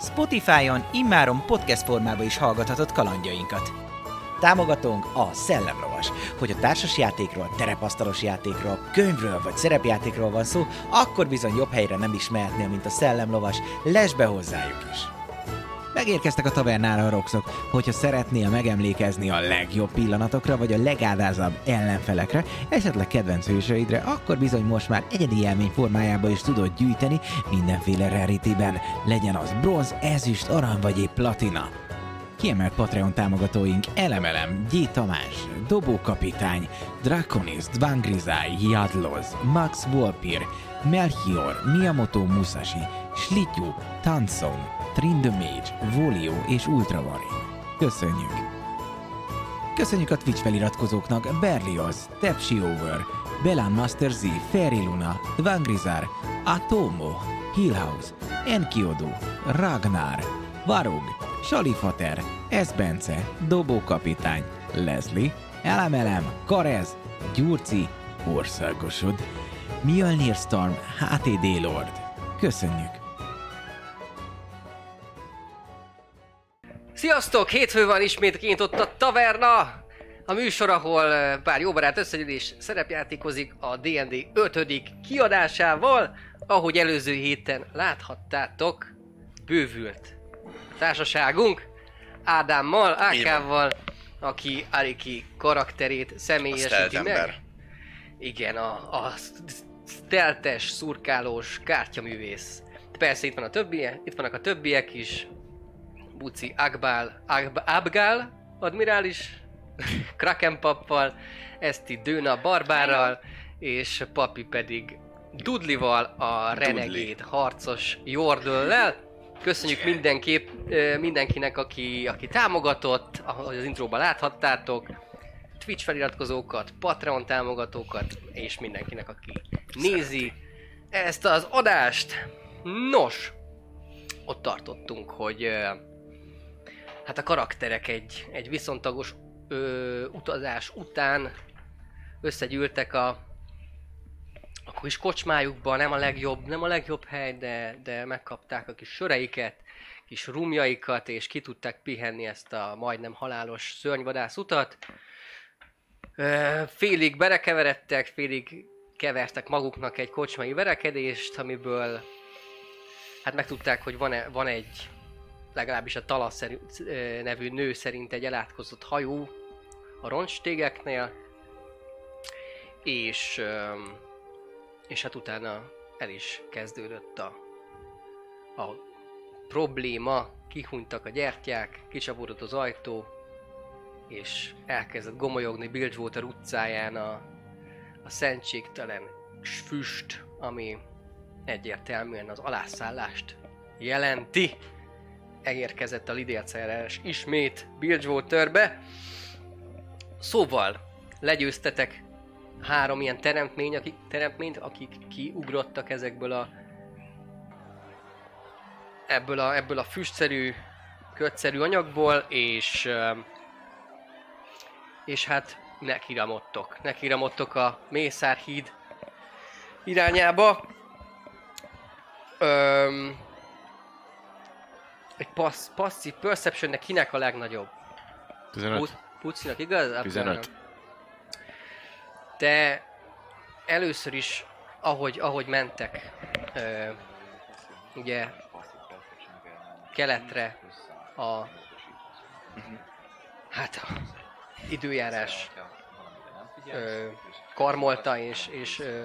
Spotify-on immáron podcast formában is hallgathatod kalandjainkat. Támogatónk a Szellemlovas. Hogy a társas játékról, terepasztalos játékról, könyvről vagy szerepjátékról van szó, akkor bizony jobb helyre nem is mehetnél, mint a Szellemlovas. Lesz be hozzájuk is! Megérkeztek a tavernára a roxok, hogyha szeretnél megemlékezni a legjobb pillanatokra, vagy a legádázabb ellenfelekre, esetleg kedvenc hősöidre, akkor bizony most már egyedi élmény formájába is tudod gyűjteni mindenféle rarityben, legyen az bronz, ezüst, arany vagy épp platina. Kiemelt Patreon támogatóink Elemelem, G. Tamás, Dobókapitány, Draconis, Dvangrizai, Jadloz, Max Volpir, Melchior, Miyamoto Musashi, Slityu, Tanson, Trin the Mage, Volio és Ultramarine. Köszönjük! Köszönjük a Twitch feliratkozóknak Berlioz, Tepsi Over, Belan Master Z, Fairy Luna, Dvangrizar, Atomo, Hillhouse, Enkiodu, Ragnar, Varug, Salifater, Esbence, Dobókapitány, Leslie, Elemelem, Karez, Gyurci, Országosod, Mjölnir Storm, HTD Lord. Köszönjük! Sziasztok! Hétfő van ismét kint ott a taverna! A műsor, ahol eh, pár jó barát összegyűlés szerepjátékozik a D&D 5. kiadásával. Ahogy előző héten láthattátok, bővült társaságunk Ádámmal, Ákával, aki Ariki karakterét személyesíti meg. Igen, a, a steltes, szurkálós kártyaművész. Persze itt van a többiek, itt vannak a többiek is, Buci Agbál, Agb, Abgál, admirális, Krakenpappal, Eszti Dőna Barbárral, és Papi pedig Dudlival, a renegéd harcos Jordöllel. Köszönjük mindenképp mindenkinek, aki, aki támogatott, ahogy az intróban láthattátok. Twitch feliratkozókat, Patreon támogatókat, és mindenkinek, aki nézi ezt az adást. Nos, ott tartottunk, hogy hát a karakterek egy, egy viszontagos ö, utazás után összegyűltek a, a kis kocsmájukba, nem a legjobb, nem a legjobb hely, de, de megkapták a kis söreiket, kis rumjaikat, és ki tudták pihenni ezt a majdnem halálos szörnyvadász utat. Félig berekeveredtek, félig kevertek maguknak egy kocsmai verekedést, amiből hát megtudták, hogy van, -e, van egy legalábbis a Tala nevű nő szerint egy elátkozott hajó a roncstégeknél, és, és hát utána el is kezdődött a, a probléma, kihunytak a gyertyák, kicsapódott az ajtó, és elkezdett gomolyogni Bilgewater utcáján a, a szentségtelen füst, ami egyértelműen az alászállást jelenti elérkezett a Lidérceres ismét Bilgewaterbe. Szóval, legyőztetek három ilyen teremtmény, akik, teremtményt, akik kiugrottak ezekből a ebből a, ebből a füstszerű, kötszerű anyagból, és öm, és hát nekiramodtok. Nekiramodtok a Mészárhíd irányába. Öm, egy passz, passzív perceptionnek kinek a legnagyobb? 15. Pu- Pucinak, igaz? Akkor 15. nem. De először is, ahogy, ahogy mentek, ö, ugye keletre a hát a időjárás ö, karmolta és, és ö,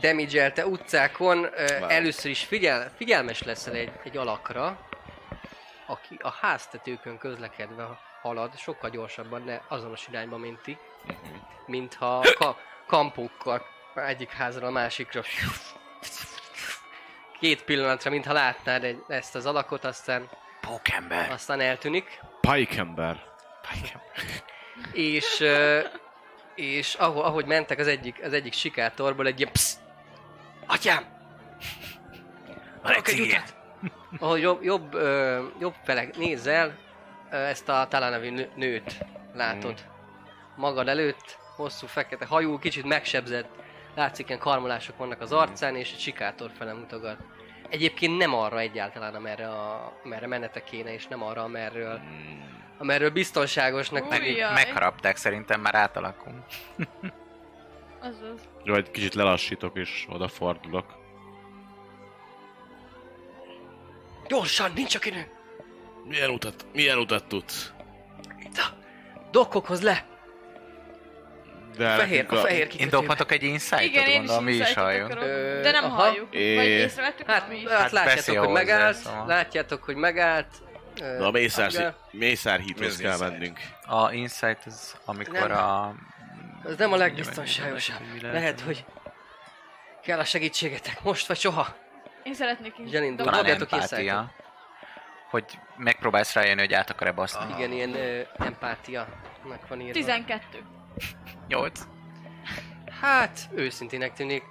Damage utcákon, Várj. először is figyel, figyelmes leszel egy, egy alakra, aki a háztetőkön közlekedve halad, sokkal gyorsabban, de azonos irányba, mint ti, mintha ka- kampókkal egyik házra a másikra két pillanatra, mintha látnád egy, ezt az alakot, aztán, Pókember. aztán eltűnik. Pajkember. És, ö, és ahogy, ahogy mentek az egyik, az egyik sikátorból egy ilyen psz, atyám! Van egy utat! Ahogy jobb, jobb, ö, jobb fele nézel, ö, ezt a Talán nevű nő- nőt látod. Magad előtt, hosszú fekete hajú, kicsit megsebzett, látszik ilyen karmolások vannak az arcán, és egy sikátor fele mutogat. Egyébként nem arra egyáltalán, amerre, a, amerre menetek kéne, és nem arra, amerről, amerről biztonságosnak Új, tűnik. Megharapták, szerintem már átalakul. Azaz. Vagy kicsit lelassítok és odafordulok. Gyorsan, nincs aki nő! Milyen utat, milyen utat tudsz? Itt a dokkokhoz le! De Fehér, nekünk a fehér Én kikötőbe. dobhatok egy insight-ot, Igen, én is gondolom, mi is halljuk. Ö, De nem aha. halljuk. É. Vagy észrevettük Hát, mi is. hát beszél látjátok, hogy megállt, szóval. látjátok, hogy megállt. Na a Mészár. Mészár híthoz Mi kell mennünk. A insight az, amikor Nem. a... Ez nem a legbiztonságosabb. Lehet? Hogy kell a segítségetek most vagy soha. Én szeretnék is. Dobni. Talán empátia. Hogy megpróbálsz rájönni, hogy át akar-e baszni. Igen, ilyen ö, empátia. van írva. 12. 8. Hát, őszintének tűnik.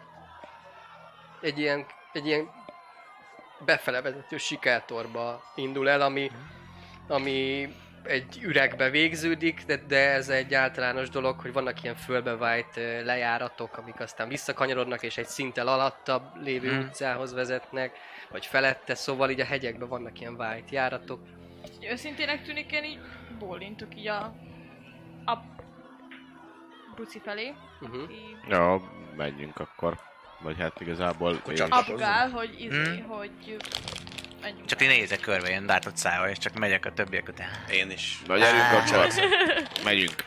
Egy ilyen, egy ilyen befele vezető sikátorba indul el, ami, ami egy üregbe végződik, de, de ez egy általános dolog, hogy vannak ilyen fölbevájt lejáratok, amik aztán visszakanyarodnak, és egy szinttel alattabb lévő Hmm. utcához vezetnek, vagy felette, szóval így a hegyekben vannak ilyen vájt járatok. Őszintének tűnik, én így bólintok így a... a buci felé. Uh-huh. Így Ja, menjünk akkor. Vagy hát igazából... Abgál, hogy izé, Hmm. hogy... menjünk Csak én nézek körbe, ilyen dártott szájval, és csak megyek a többiek után. Én is. Na gyerünk akkor. Megyünk.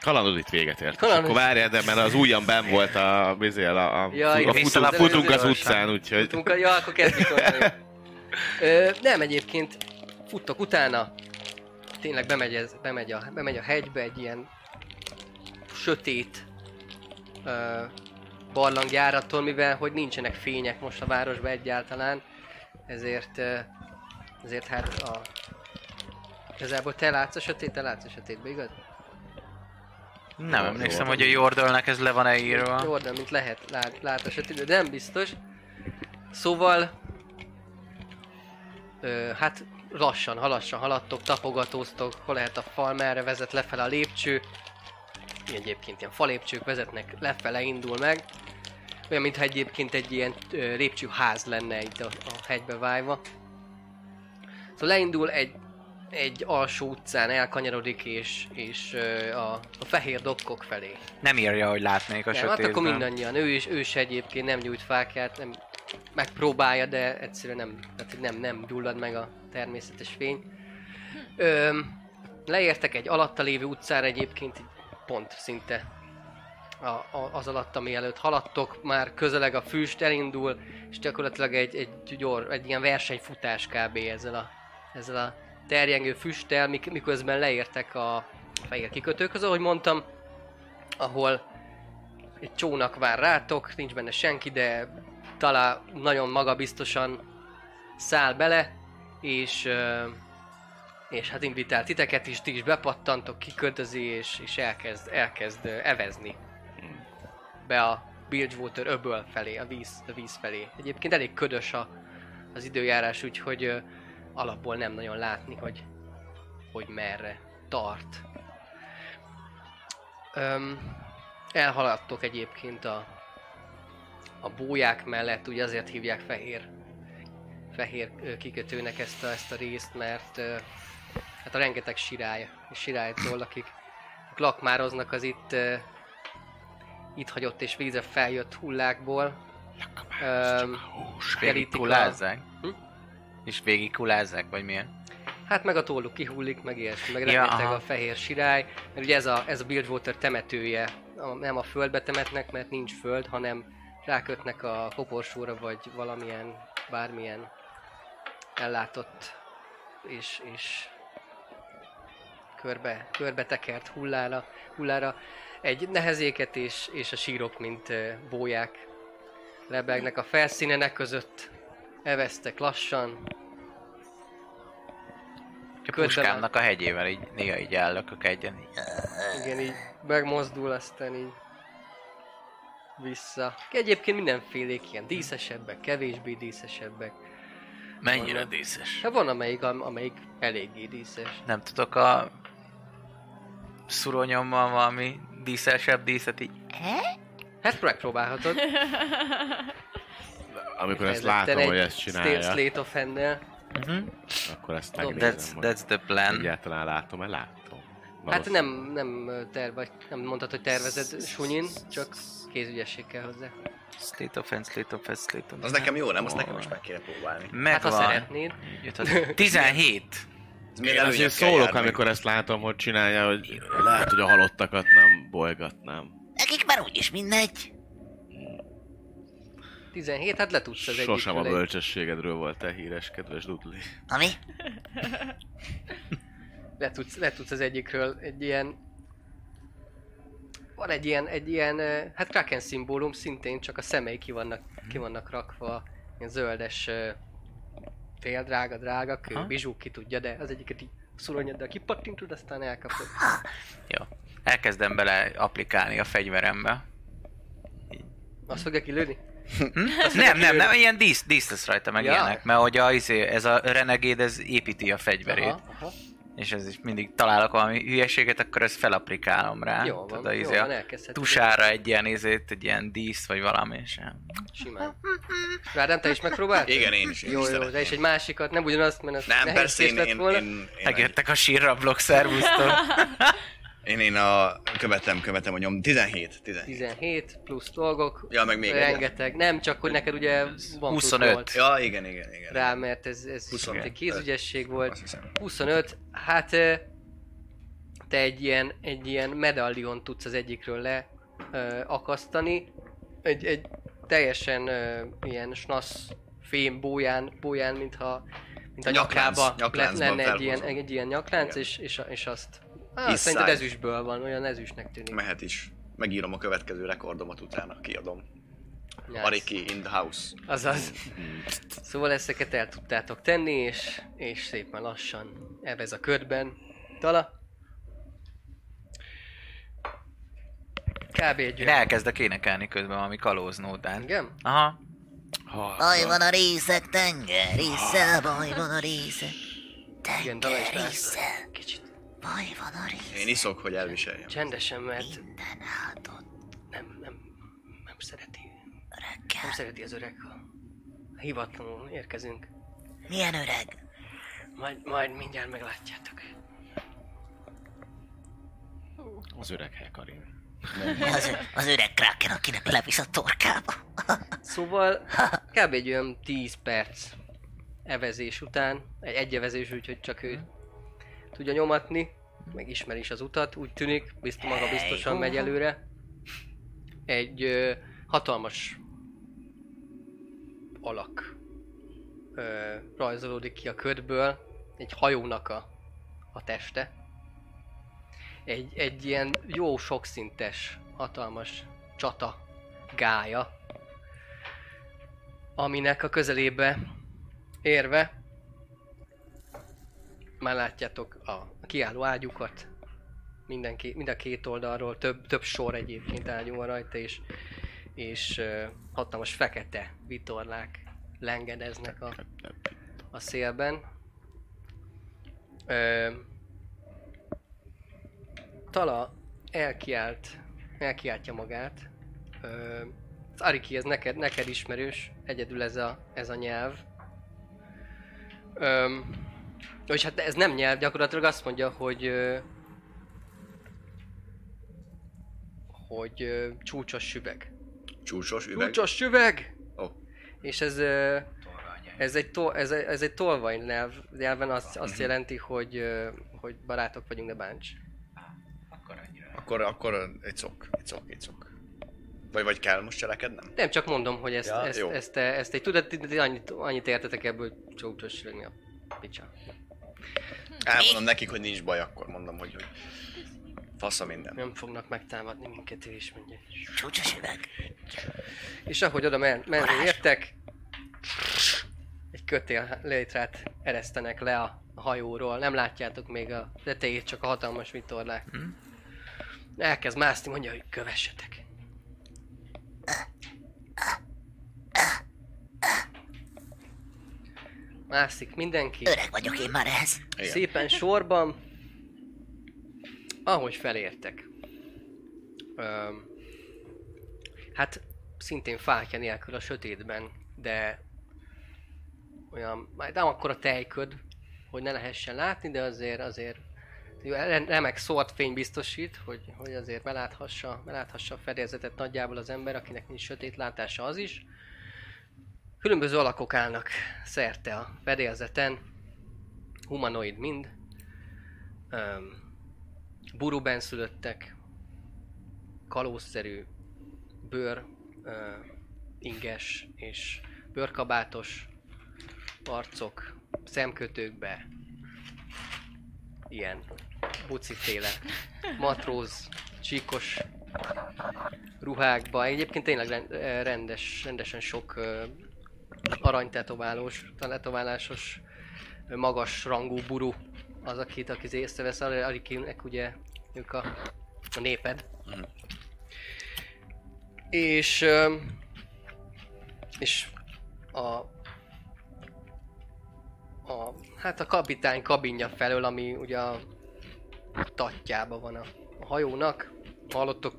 Kalandod itt véget ért. Kalandod- akkor várjál, de mert az ujjam ben volt a, bizél, a, a, Ja, a, futunk, Visszalapozod futunk az utcán, úgyhogy... Futunk, a- ja, akkor kezdjük. Ö, Nem, egyébként futtok utána. Tényleg bemegy, ez, bemegy, a, bemegy a hegybe egy ilyen sötét ö, barlangjáraton, mivel hogy nincsenek fények most a városban egyáltalán, ezért, ezért hát a... Igazából te látsz a sötét, te látsz a sötétbe, igaz? Nem emlékszem, hogy a Jordalnak ez le van-e írva. Jordan, mint lehet, lát, lát a sötétbe, de nem biztos. Szóval, ö, hát lassan, halassan haladtok, tapogatóztok, hol lehet a fal, merre vezet lefele a lépcső. Ilyen egyébként ilyen falépcsők vezetnek, lefele indul meg. Olyan, mintha egyébként egy ilyen ö, lépcsőház lenne itt a, a hegybe vájva. Szóval leindul egy, egy alsó utcán, elkanyarodik és, és ö, a, a fehér dokkok felé. Nem írja, hogy látnék a Nem, hát sötétben. akkor mindannyian. Ő is, ő is egyébként nem nyújt fákját, nem megpróbálja, de egyszerűen nem, tehát nem, nem gyullad meg a természetes fény. Öm, leértek egy alatta lévő utcára egyébként, pont szinte a, a, az alatt, ami előtt haladtok, már közeleg a füst, elindul, és gyakorlatilag egy, egy, gyor, egy ilyen versenyfutás kb. ezzel a, ezzel a terjengő füsttel, mik, miközben leértek a fehér kikötőkhöz, ahogy mondtam, ahol egy csónak vár rátok, nincs benne senki, de talán nagyon magabiztosan száll bele, és, és hát invitál titeket is, ti is bepattantok, kikötözi, és, és elkezd, elkezd evezni be a Bilgewater öböl felé, a víz, a víz felé. Egyébként elég ködös a, az időjárás, úgyhogy ö, alapból nem nagyon látni, hogy, hogy merre tart. Öm, elhaladtok egyébként a, a bóják mellett, ugye azért hívják fehér, fehér kikötőnek ezt a, ezt a részt, mert ö, hát a rengeteg sirály, sirálytól, akik, akik lakmároznak az itt, itt hagyott és vízre feljött hullákból. Öm, Végig kulázzák? Hm? És végig kulázzák, vagy milyen? Hát meg a tolluk kihullik, meg ilyesmi, meg Ja, rengeteg aha. a fehér sirály, mert ugye ez a, ez a Bilgewater temetője, a, nem a földbe temetnek, mert nincs föld, hanem rákötnek a koporsóra, vagy valamilyen, bármilyen ellátott és, és körbe, körbe tekert hullára, hullára egy nehezéket és, és a sírok, mint bóják lebegnek a felszínenek között, evesztek lassan. A puskámnak a hegyével így néha így ellökök egyen. Így. Igen, így megmozdul, aztán így vissza. Egyébként mindenfélék ilyen díszesebbek, kevésbé díszesebbek. Mennyire díszes. Hát van amelyik, am- amelyik eléggé díszes. Nem tudok a szuronyommal valami díszesebb díszet így. Hát megpróbálhatod. Amikor ezt látom, hogy ezt csinálja, Slate of hand Uh-huh. akkor ezt megnézem, That's, that's the plan. egyáltalán látom-e? Látom. Hát nem, nem terv, vagy nem mondtad, hogy tervezed sunyin, csak kézügyesség kell hozzá. State of hand, state of hand, state of Az nekem jó, nem? Azt nekem is meg kéne próbálni. Hát ha Megvan. szeretnéd. Jött az 17. Én azért szólok, jár még? amikor ezt látom, hogy csinálja, hogy lehet, hogy a halottakat nem bolygatnám. Nekik már úgyis mindegy. 17, hát letudsz az egyikről. Sosem a bölcsességedről volt te híres, kedves Dudley. Ami? letudsz, letudsz az egyikről egy ilyen... Van egy ilyen, egy ilyen, hát Kraken szimbólum szintén, csak a szemei ki vannak, ki vannak rakva, ilyen zöldes fél drága, drága kő, Aha. bizsú, ki tudja, de az egyiket így szuronyod, kipattintod, aztán elkapod. Jó. Elkezdem bele applikálni a fegyverembe. Azt fogja kilőni? Nem, nem, nem, ilyen dísz, dísz lesz rajta meg Ja. ilyenek, mert hogy a, izé, ez a renegéd, ez építi a fegyverét, Aha, aha. És ez is mindig találok valami hülyeséget, akkor ezt felapplikálom rá. Jó van, Tudod, jó izé, van, elkezdheted. tusára egy ilyen izét, egy ilyen dísz, vagy valami, és Simán. Rádám, te is megpróbáltad? Igen, én is. Én Jó, is jó, de és egy másikat, nem ugyanazt, mert az Nem, persze, én, én, én, én, én, megjöttek a sírrablók, szervusztok. én, én a, követem, követem a nyom. 17, 17. 17 plusz dolgok. Ja, meg még. Rengeteg. Nem, csak hogy neked ugye van plusz 25. volt Ja, igen, igen, igen. rá, mert ez, ez 25. egy kézügyesség volt. Azt hiszem. 25, hát te egy ilyen, egy ilyen medallion tudsz az egyikről le ö, akasztani. Egy, egy teljesen ö, ilyen snasz fém bóján, bóján mintha mint a Nyaklánc, nyakába nyakláncban lenne egy ilyen, egy ilyen nyaklánc, Igen. és, és, és azt... Ah, side. ezüstből van, olyan ezüstnek tűnik. Mehet is. Megírom a következő rekordomat utána, kiadom. Nice. Ariki in the house. Azaz. Szóval ezeket el tudtátok tenni, és, és szépen lassan ebez a körben. Tala? Kb. egy Én elkezdek énekelni közben valami kalóznódán. Igen? Aha. Baj van a részek, tenger része, baj van a része. Igen, Dala is Tenger látta. része, Kicsit baj van a része. Én iszok, hogy elviseljem. csendesen, mert Minden áldott nem, nem, nem szereti. Nem reggel. szereti az öreg, ha hivatlanul érkezünk. Milyen öreg? Majd, majd mindjárt meglátjátok. Az öreg Hekarin. Az, az öreg kraken, akinek levisz a torkába. Szóval kb. egy olyan 10 perc evezés után, egy egyevezés, úgyhogy csak ő tudja nyomatni, meg ismeri is az utat, úgy tűnik, bizt, maga biztosan megy előre. Egy ö, hatalmas alak ö, rajzolódik ki a ködből, egy hajónak a, a teste. Egy, egy ilyen jó sokszintes, hatalmas csata gája, aminek a közelébe érve már látjátok a, kiálló ágyukat, mindenki, mind a két oldalról, több, több sor egyébként ágyú van rajta, és, és uh, hatalmas fekete vitorlák lengedeznek a, a szélben. Ö, Tala elkiált, elkiáltja magát. Ö, az Ariki, ez neked, neked ismerős, egyedül ez a, ez a nyelv. Öm, és hát ez nem nyelv, gyakorlatilag azt mondja, hogy hogy csúcsos süveg. Csúcsos üveg. Csúcsos süveg! Ó. És ez, ez egy, to, ez, egy- ez egy tolvaj nyelv, nyelven azt, azt jelenti, hogy, hogy barátok vagyunk, de bánts. Akkor, akkor egy szok, egy szok, egy szok. Vagy, vagy kell most cselekednem? Nem, csak mondom, hogy ezt, Ja, ezt, ezt, ezt, ezt egy tudat, annyit, annyit értetek ebből, hogy csúcsos süveg mi a picsa. Elmondom nekik, hogy nincs baj, akkor mondom, hogy, hogy Fasza minden. Nem fognak megtámadni minket, ő is mondja. Csúcsos üveg. És ahogy oda men- menni értek, egy kötél létrát eresztenek le a hajóról. Nem látjátok még a tetejét, csak a hatalmas vitorlák. Elkezd mászni, mondja, hogy kövessetek. Mászik mindenki. Öreg vagyok én már ehhez. Igen. Szépen sorban, ahogy felértek. Öm, hát szintén fákja nélkül a sötétben, de olyan, majd nem akkor a tejköd, hogy ne lehessen látni, de azért, azért re- remek szórt fény biztosít, hogy, hogy azért beláthassa, beláthassa a fedélzetet nagyjából az ember, akinek nincs sötét látása az is. Különböző alakok állnak szerte a fedélzeten, humanoid mind, um, buruben szülöttek, kalózszerű bőr, uh, inges és bőrkabátos arcok, szemkötőkbe, ilyen buciféle matróz, csíkos ruhákba. Egyébként tényleg ren- rendes, rendesen sok aranytetoválós, tetoválásos, magas rangú buru az, akit, aki észrevesz, akinek ugye ők a, a néped. És, ö, és a, a, hát a kapitány kabinja felől, ami ugye a tatjába van a, a hajónak. Hallottok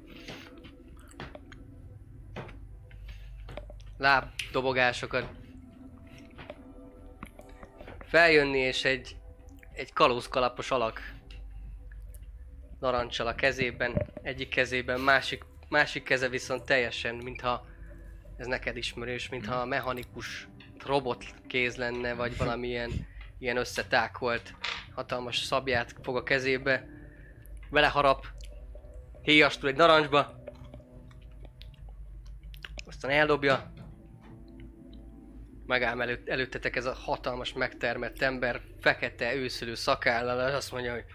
lábdobogásokat. Feljönni és egy, egy kalózkalapos alak narancsal a kezében, egyik kezében, másik, másik keze viszont teljesen, mintha ez neked ismerős, mintha a mechanikus robot kéz lenne, vagy valamilyen ilyen összetákolt hatalmas szabját fog a kezébe, beleharap, héjastul egy narancsba, aztán eldobja, megáll előtt, előttetek ez a hatalmas megtermett ember, fekete őszülő szakállal, és azt mondja, hogy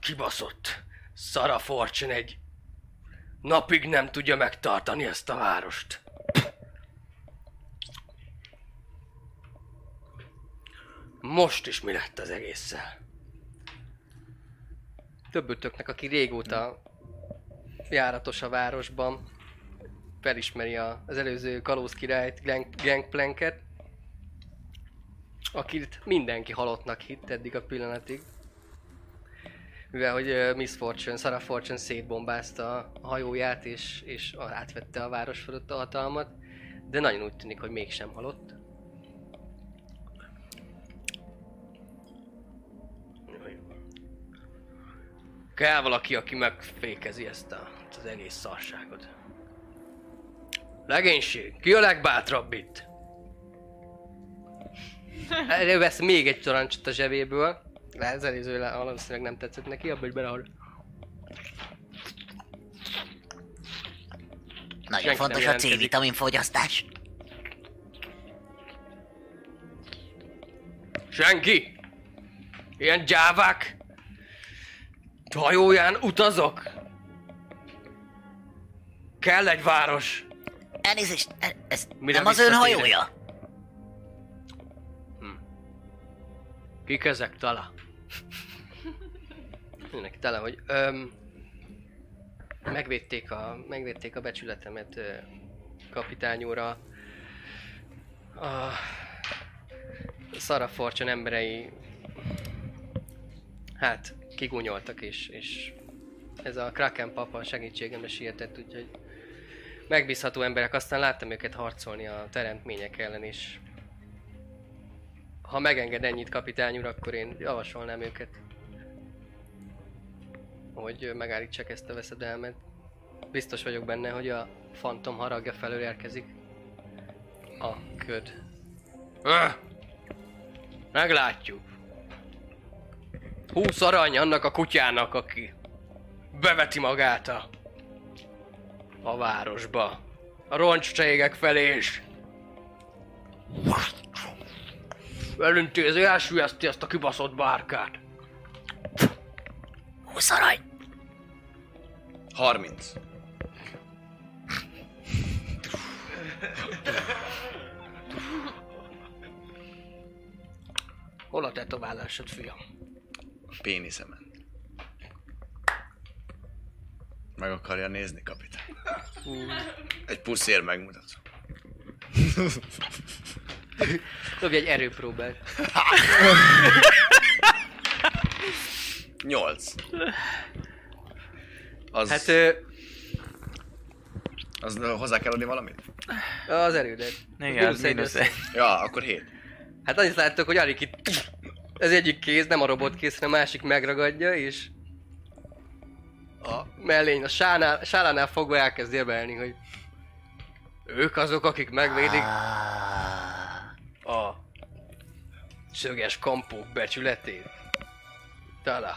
kibaszott, Szara Fortune egy napig nem tudja megtartani ezt a várost. Most is mi lett az egésszel? Többötöknek, aki régóta járatos a városban, felismeri a, az előző kalóz királyt, Gang- Gangplanket, akit mindenki halottnak hitt eddig a pillanatig. Mivel, hogy uh, Miss Fortune, Sarah Fortune szétbombázta a hajóját, és, és átvette a város fölött a hatalmat, de nagyon úgy tűnik, hogy mégsem halott. Kell valaki, aki megfékezi ezt a, az egész szarságot. Legénység, ki a legbátrabb itt? Elővesz még egy torancsot a zsebéből. De ez előző le- valószínűleg nem tetszett neki, abba is belehal. Nagyon Senki fontos a C-vitamin fogyasztás. Senki! Ilyen gyávák! Hajóján utazok! Kell egy város! Elnézést, e- ez Mire nem az ön hajója? Kik ezek tala? Mindenki tele, hogy öm, megvédték, a, megvédték a becsületemet ö, kapitányúra. A Sarah Fortune emberei hát kigúnyoltak és, és ez a Kraken papa segítségemre sietett, úgyhogy megbízható emberek. Aztán láttam őket harcolni a teremtmények ellen is. Ha megenged ennyit kapitány úr, akkor én javasolnám őket. Hogy megállítsák ezt a veszedelmet. Biztos vagyok benne, hogy a fantom haragja felől érkezik. A köd. Öh! Meglátjuk. Húsz arany annak a kutyának, aki beveti magát a, a városba. A roncscségek felé is. Elintézi, elsüllyeszti ezt a kibaszott bárkát. 20 arany. 30. Hol a tetoválásod, fiam? Péniszemen. Meg akarja nézni, kapitány. Egy puszér megmutatsz. Dobj egy erőpróbát. 8. Az, Hát ö, az hozzá kell adni valamit? az erődet. Igen, az mínusz egy. Ja, akkor 7. Hát annyit láttok, hogy alig itt... Ez egyik kéz, nem a robot kéz, hanem a másik megragadja, és... Mellény, a sánál, sálánál fogva elkezd érvelni, hogy... Ők azok, akik megvédik a szöges kampók becsületét. Tala.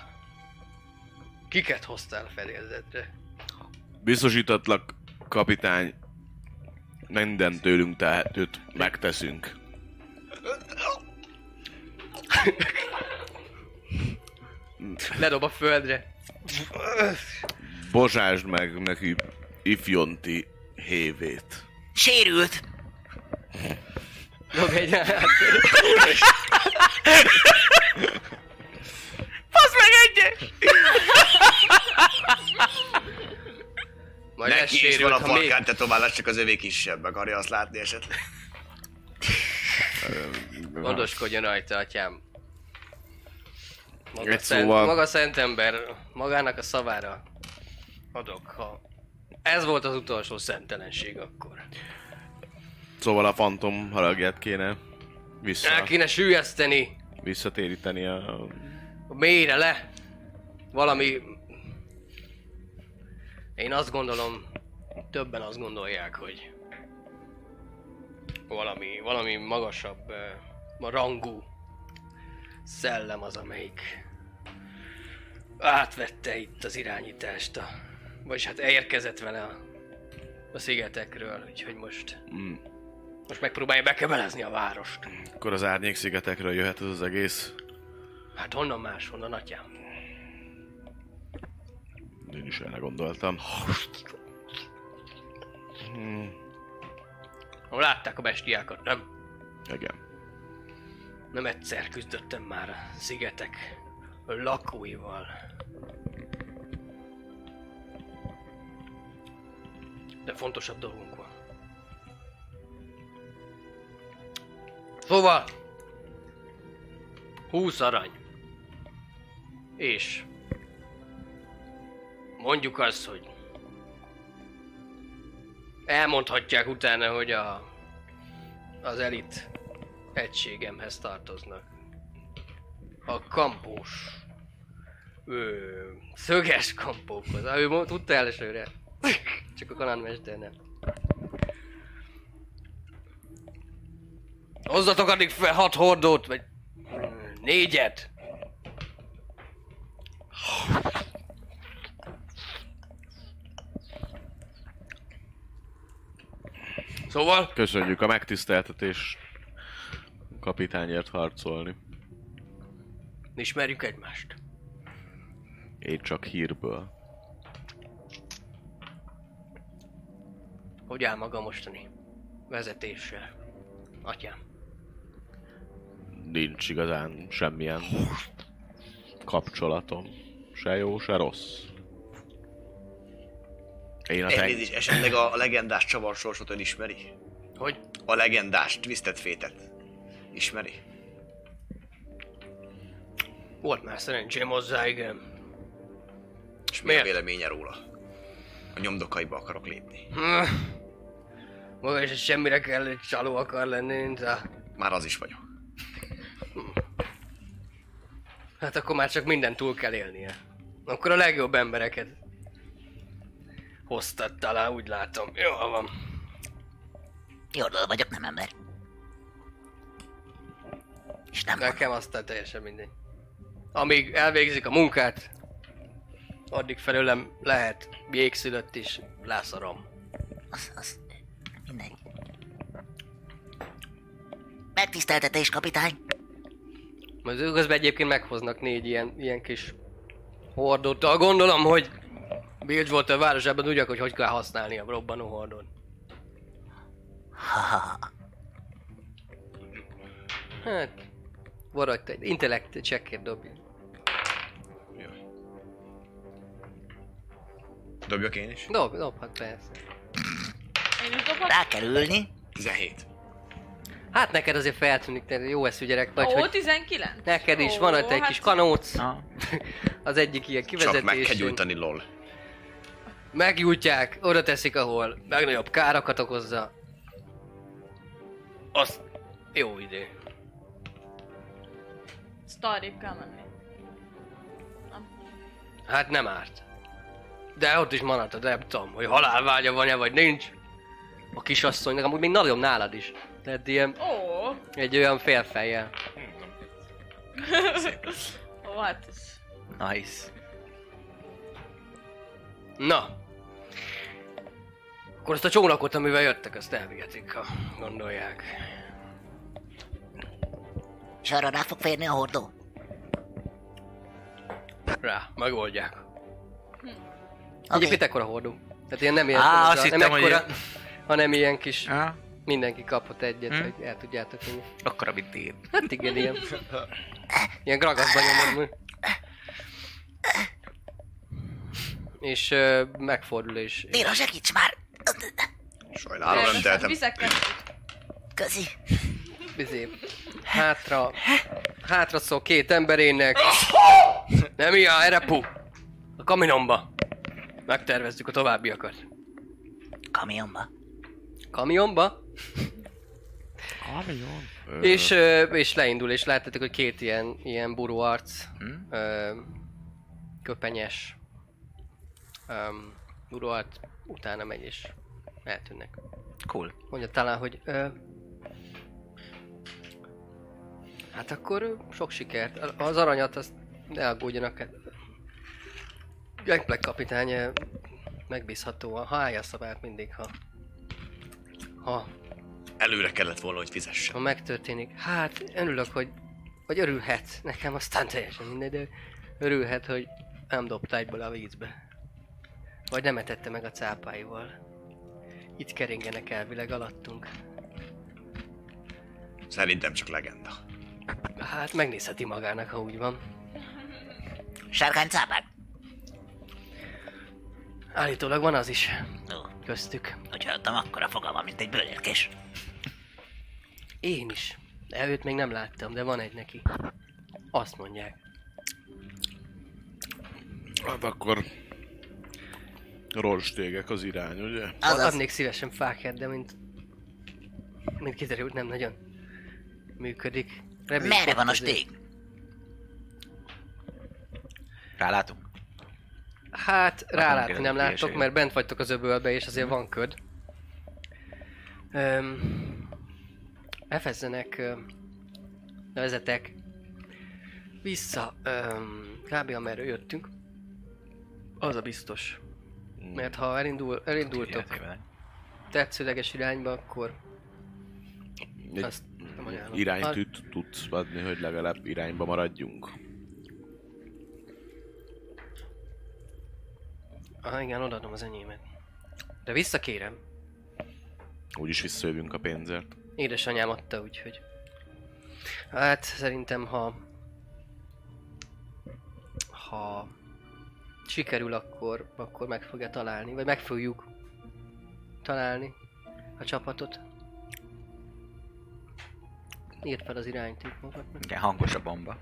Kiket hoztál fedélzetre? Biztosítatlak, kapitány, minden tőlünk tehetőt megteszünk. Ledob a földre. Bozsásd meg neki ifjonti hévét. Sérült. Dob egy. Fasz meg egyet! Majd Neki is van a ha még... farkán tetoválás, csak az övé kisebb. Akarja azt látni esetleg? Gondoskodjon rajta, atyám. Maga, Egy szent, szóval- maga szent ember magának a szavára adok, ha ez volt az utolsó szemtelenség akkor. Szóval a fantom halagját kéne El vissza, kéne sűjeszteni visszatéríteni a... a mélyre le. Valami... Én azt gondolom, többen azt gondolják, hogy valami, valami magasabb uh, rangú szellem az, amelyik átvette itt az irányítást, a, vagyis hát érkezett vele a, a szigetekről, úgyhogy most, Mm. most megpróbálja bekebelezni a várost. Akkor az árnyék szigetekről jöhet ez az egész. Hát honnan máshonnan, atyám? Én is erre gondoltam. Ha látták a bestiákat, nem? Igen. Nem egyszer küzdöttem már a szigetek lakóival. De fontosabb dolgunk van. Szóval... 20 arany. És... Mondjuk azt, hogy... Elmondhatják utána, hogy a... Az elit egységemhez tartoznak. A kampós. Ö, szöges kampókhoz. Ő tudta elsőre. Csak a kalandmester nem. Hozzatok addig fel hat hordót, vagy négyet. Szóval, Köszönjük a megtiszteltetés kapitányért harcolni. ismerjük egymást. Én csak hírből. Hogy áll maga mostani vezetéssel? Atyám. Nincs igazán semmilyen kapcsolatom. Se jó, se rossz. Én a ten... Elnézést, esetleg a legendás csavarsorsot ön ismeri? Hogy? A legendás Twisted Fate-et. Ismeri? Volt már szerencsém hozzá, igen. És mi a véleménye róla? A nyomdokaiba akarok lépni. Maga is semmire kell, hogy csaló akar lenni, mint a... Már az is vagyok. Hát akkor már csak minden túl kell élnie. Akkor a legjobb embereket hoztad talán, úgy látom. Jó van. Jordal vagyok, nem ember. És nem Nekem aztán teljesen mindegy. Amíg elvégzik a munkát, addig felőlem lehet jégszülött is, lászarom. az, az, mindegy. Megtiszteltetés, kapitány. Majd közben egyébként meghoznak négy ilyen, ilyen kis hordóttal. Gondolom, hogy Bilge volt a városában, tudják, hogy hogy kell használni a robbanó hordót. Hát, maradj egy intellekt checkért dobj. Dobjak én is? Dob, dob, hát persze. Rá kell ülni. 17. Hát neked azért feltűnik, te jó eszű gyerek vagy, Ó, hogy 19? neked is Ó, van ott egy hát kis kanóc, Ah. az egyik ilyen Csak meg kell kivezetés. gyújtani, lol. Meggyújtják, oda teszik, ahol legnagyobb károkat okozza. Azt jó idő. Sztarébb kell menni. Nem. Hát nem árt. De ott is maradt, nem tudom, hogy halálvágya van-e vagy nincs. A kisasszonynak amúgy még nagyobb nálad is. Tehát ilyen, Ó, egy olyan félfejjel. ez... Nice. Na. Akkor azt a csónakot, amivel jöttek, azt elvihetik, ha gondolják. És arra rá fog férni a hordó. Rá, megoldják. Oké. Egyébként ekkora hordó. Tehát ilyen nem ilyen, Á, az azt a- nem hittem, hogy ekkora, hanem ilyen kis, Ah, mindenki kapott egyet, Hm. hogy el tudjátok vinni. akkor mint én. Hát igen, ilyen. Ilyen gragaszba nyomod. És ö, megfordul és... Néra, segíts már! Sajnálom, nem tehetem. Vizek. Közi. Bizé, hátra, hátra szól két emberének. Nem ilyen, erre pu! A kaminomba. Megtervezzük a továbbiakat. Kamionba. Kamionba? És, ö, és leindul, és látjátok, hogy két ilyen, ilyen buró arc, Hm? ö, köpenyes um, buró arc utána megy, és eltűnnek. Cool. Mondja talán, hogy ö, hát akkor sok sikert. Az aranyat azt ne aggódjanak. hát Gangplank kapitány megbízhatóan, ha állja a szabát mindig, ha, ha Előre kellett volna, hogy fizessen. ha megtörténik. Hát, örülök, hogy... Vagy örülhet. Nekem aztán teljesen mindegy, de örülhet, hogy nem dobta egyből a vízbe. Vagy nem etette meg a cápáival. Itt keringenek elvileg alattunk. Szerintem csak legenda. Hát megnézheti magának, ha úgy van. Sárkány cápák. Állítólag van az is Ó, köztük. hogy hallottam, akkora fogalma, mint egy bőlérkés. Én is. De őt még nem láttam, de van egy neki. Azt mondják. Hát akkor rolstégek az irány, ugye? Azaz. Adnék szívesen fákját, de mint... Mint kiderült, nem nagyon működik. Reméljük, Merre van a stég? Rálátunk? Hát, rálátni nem láttok, mert bent vagytok az öbölbe, és azért van köd. Öm, Efezzenek, vezetek vissza, öm, kb. amerről jöttünk. Az a biztos. Mert ha elindul, elindultok tetszőleges irányba, akkor Egy azt nem ajánlom. iránytűt tudsz adni, hogy legalább irányba maradjunk. Ah, igen, odaadom az enyémet. De visszakérem. Úgyis visszajövünk a pénzért. Édesanyám adta, úgyhogy... Hát szerintem, ha... Ha... Sikerül, akkor, akkor meg fogja találni, vagy meg fogjuk találni a csapatot. Írd fel az iránytűt magadnak. Igen, hangos a bomba.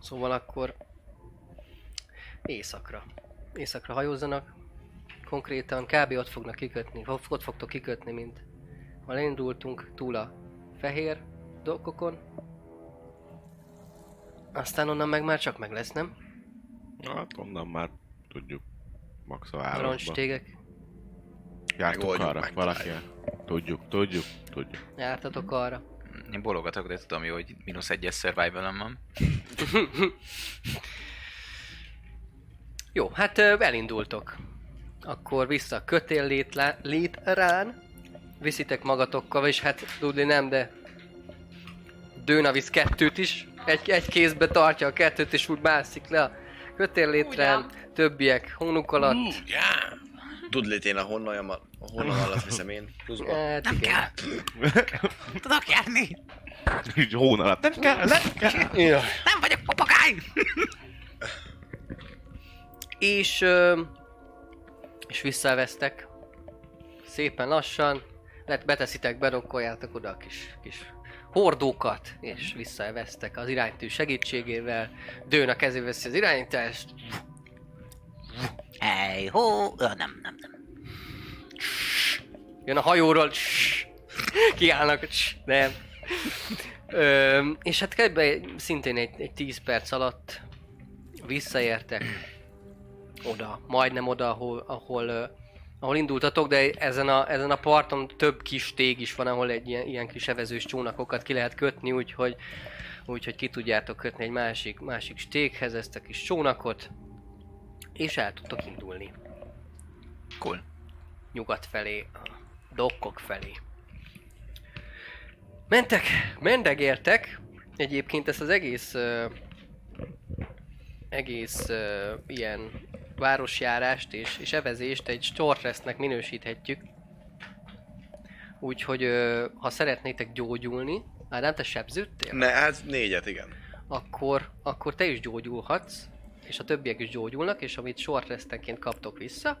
Szóval akkor éjszakra. Éjszakra hajózzanak. Konkrétan kb. ott fognak kikötni, ott fogtok kikötni, mint ha elindultunk túl a fehér dolgokon. Aztán onnan meg már csak meg lesz, nem? Hát onnan már tudjuk max a A városba. roncstégek. Jártunk arra, valaki. Tudjuk, tudjuk, tudjuk. Jártatok arra. Én bologatok, de tudom jó, hogy mínusz egyes survival van. Jó, hát elindultok. Akkor vissza a kötél létlá, létrán. Viszitek magatokkal, és hát Dudley nem, de Dőnavisz kettőt is. Egy, egy kézbe tartja a kettőt, és úgy mászik le a kötéllétren, Ugyan. többiek hónuk alatt. Hú, já! Tud létén a honnan, a honnan alatt viszem én. Pluszba. Hát Nem igen. kell. Tudok járni. Így hón alatt. Nem kell, nem kell. Ja. Nem vagyok papagáj. És, ö, és visszavesztek. Szépen lassan. Lett beteszitek, bedokkoljátok oda a kis, kis hordókat, és visszavesztek az iránytű segítségével. Dőn a kezébe veszi az irányítást, Ej, hó. Nem, nem, nem. Jön a hajóról, kiállnak, nem. Ö, és hát ebbe szintén egy, egy 10 perc alatt visszaértek oda, majdnem oda, ahol, ahol, ö, ahol indultatok, de ezen a, ezen a parton több kis tég is van, ahol egy ilyen, ilyen kis evezős csónakokat ki lehet kötni, úgyhogy, úgyhogy ki tudjátok kötni egy másik, másik stéghez ezt a kis csónakot, és el tudtok indulni Cool. nyugat felé, a dokkok felé. Mentek, mendegértek. Egyébként ezt az egész uh, egész uh, ilyen városjárást és, és evezést egy short minősíthetjük. Úgyhogy ha szeretnétek gyógyulni, hát nem te sebződtél, Ne, hát négyet, igen. akkor, akkor te is gyógyulhatsz, és a többiek is gyógyulnak, és amit short restenként kaptok vissza,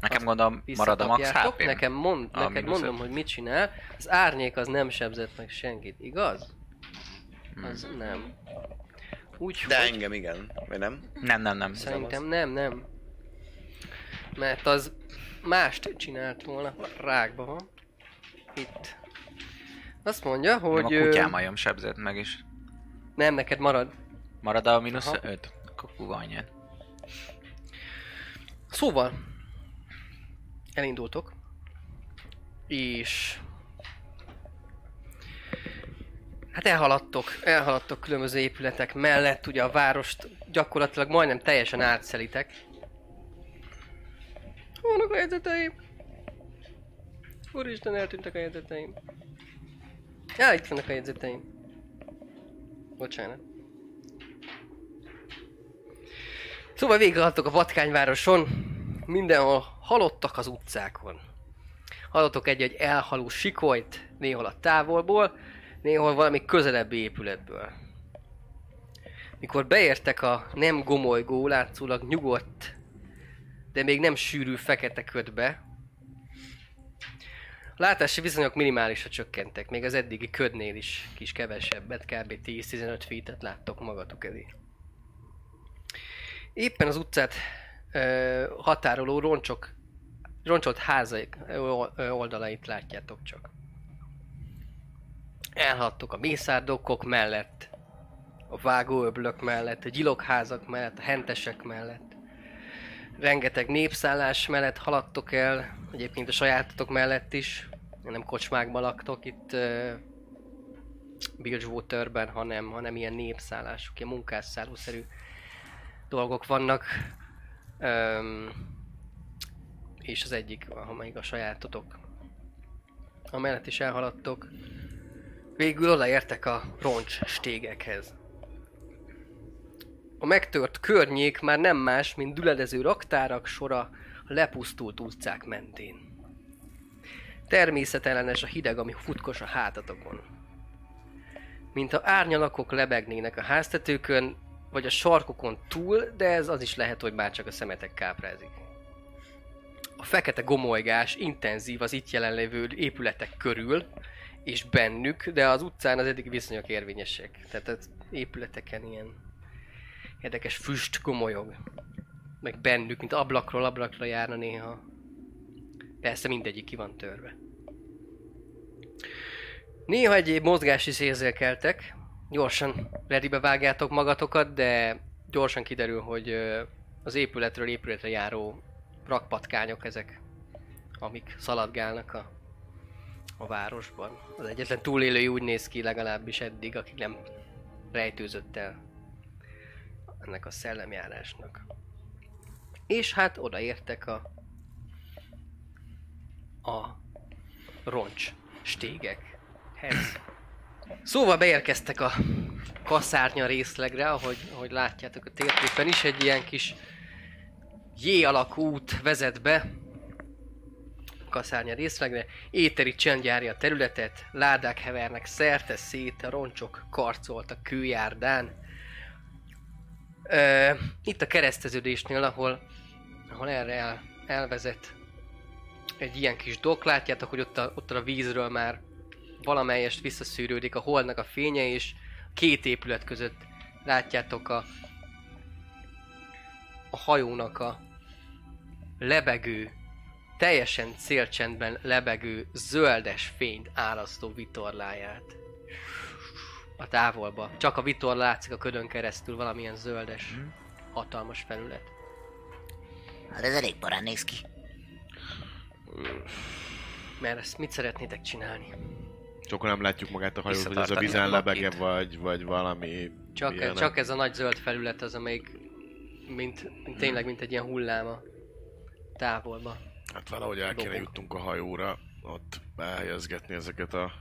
Nekem gondolom marad a max hp Nekem mond, A neked mondom, hogy mit csinál. Az árnyék az nem sebzett meg senkit, igaz? Hmm. Az nem. Úgyhogy De engem igen. Vagy nem? Nem, nem, nem. szerintem nem, nem. Mert az mást csinált volna. Rákba van. Itt. Azt mondja, Nem, hogy... a ö, kutyámajom sebzett meg is. Nem, neked marad. Marad a mínusz Aha. 5? Akkor kuva anyját. Szóval, elindultok, és hát elhaladtok, elhaladtok különböző épületek mellett, ugye a várost gyakorlatilag majdnem teljesen átszelitek. Vannak a jegyzeteim? Úristen, eltűntek a jegyzeteim. Ja, itt vannak a jegyzeteim. Bocsánat. Szóval végighaladtok a patkányvároson, mindenhol halottak az utcákon. Hallottok egy-egy elhaló sikolyt, néhol a távolból, néhol valami közelebbi épületből. Mikor beértek a nem gomolygó, látszólag nyugodt, de még nem sűrű fekete ködbe, a látási viszonyok minimálisra csökkentek, még az eddigi ködnél is kis kevesebbet, kb. 10-15 feet láttok magatok elé. Éppen az utcát ö, határoló roncsok, roncsolt ö, oldalait látjátok csak. Elhattok a mészárdokkok mellett, a vágóöblök mellett, a gyilokházak mellett, a hentesek mellett. Rengeteg népszállás mellett haladtok el, egyébként a sajátotok mellett is. Nem kocsmákban laktok itt uh, Bilgewaterben, hanem, hanem ilyen népszállások, ilyen munkásszállószerű dolgok vannak. Um, és az egyik, amelyik a sajátotok. Amellett is elhaladtok. Végül odaértek a roncs stégekhez. A megtört környék már nem más, mint düledező raktárak sora a lepusztult utcák mentén. Természetellenes a hideg, ami futkos a hátatokon. Mint ha árnyalakok lebegnének a háztetőkön, vagy a sarkokon túl, de ez az is lehet, hogy már csak a szemetek káprázik. A fekete gomolygás intenzív az itt jelenlévő épületek körül, és bennük, de az utcán az eddig viszonyok érvényesek. Tehát az épületeken ilyen érdekes füst gomolyog. Meg bennük, mint ablakról ablakra járna néha. Persze mindegyik ki van törve. Néha egyéb mozgási szérzékeltek, gyorsan readybe vágjátok magatokat, de gyorsan kiderül, hogy az épületről épületre járó rakpatkányok ezek, amik szaladgálnak a, a városban. Az egyetlen túlélői úgy néz ki legalábbis eddig, aki nem rejtőzött el ennek a szellemjárásnak. És hát odaértek a a roncs stégekhez. Szóval beérkeztek a kaszárnya részlegre, ahogy, ahogy látjátok a térképen is, egy ilyen kis J alakú út vezet be a kaszárnya részlegre. Éteri csend járja a területet, ládák hevernek szerte szét, a roncsok karcoltak kőjárdán. Ö, itt a kereszteződésnél, ahol, ahol erre el, elvezet egy ilyen kis dok, látjátok, hogy ott a, ott a vízről már valamelyest visszaszűrődik a holdnak a fénye, és két épület között látjátok a, a hajónak a lebegő, teljesen célcsendben lebegő, zöldes fényt árasztó vitorláját. A távolba. Csak a vitor látszik a ködön keresztül valamilyen zöldes, hatalmas felület. Hát ez elég parán néz ki. Mert ezt mit szeretnétek csinálni? Csak nem látjuk magát a hajót, hogy ez a a lebege, vagy, vagy valami... Csak, ilyenek. csak ez a nagy zöld felület az, amelyik mint tényleg mint egy ilyen hulláma távolba. Hát valahogy el kéne jutnunk a hajóra, ott behelyezgetni ezeket a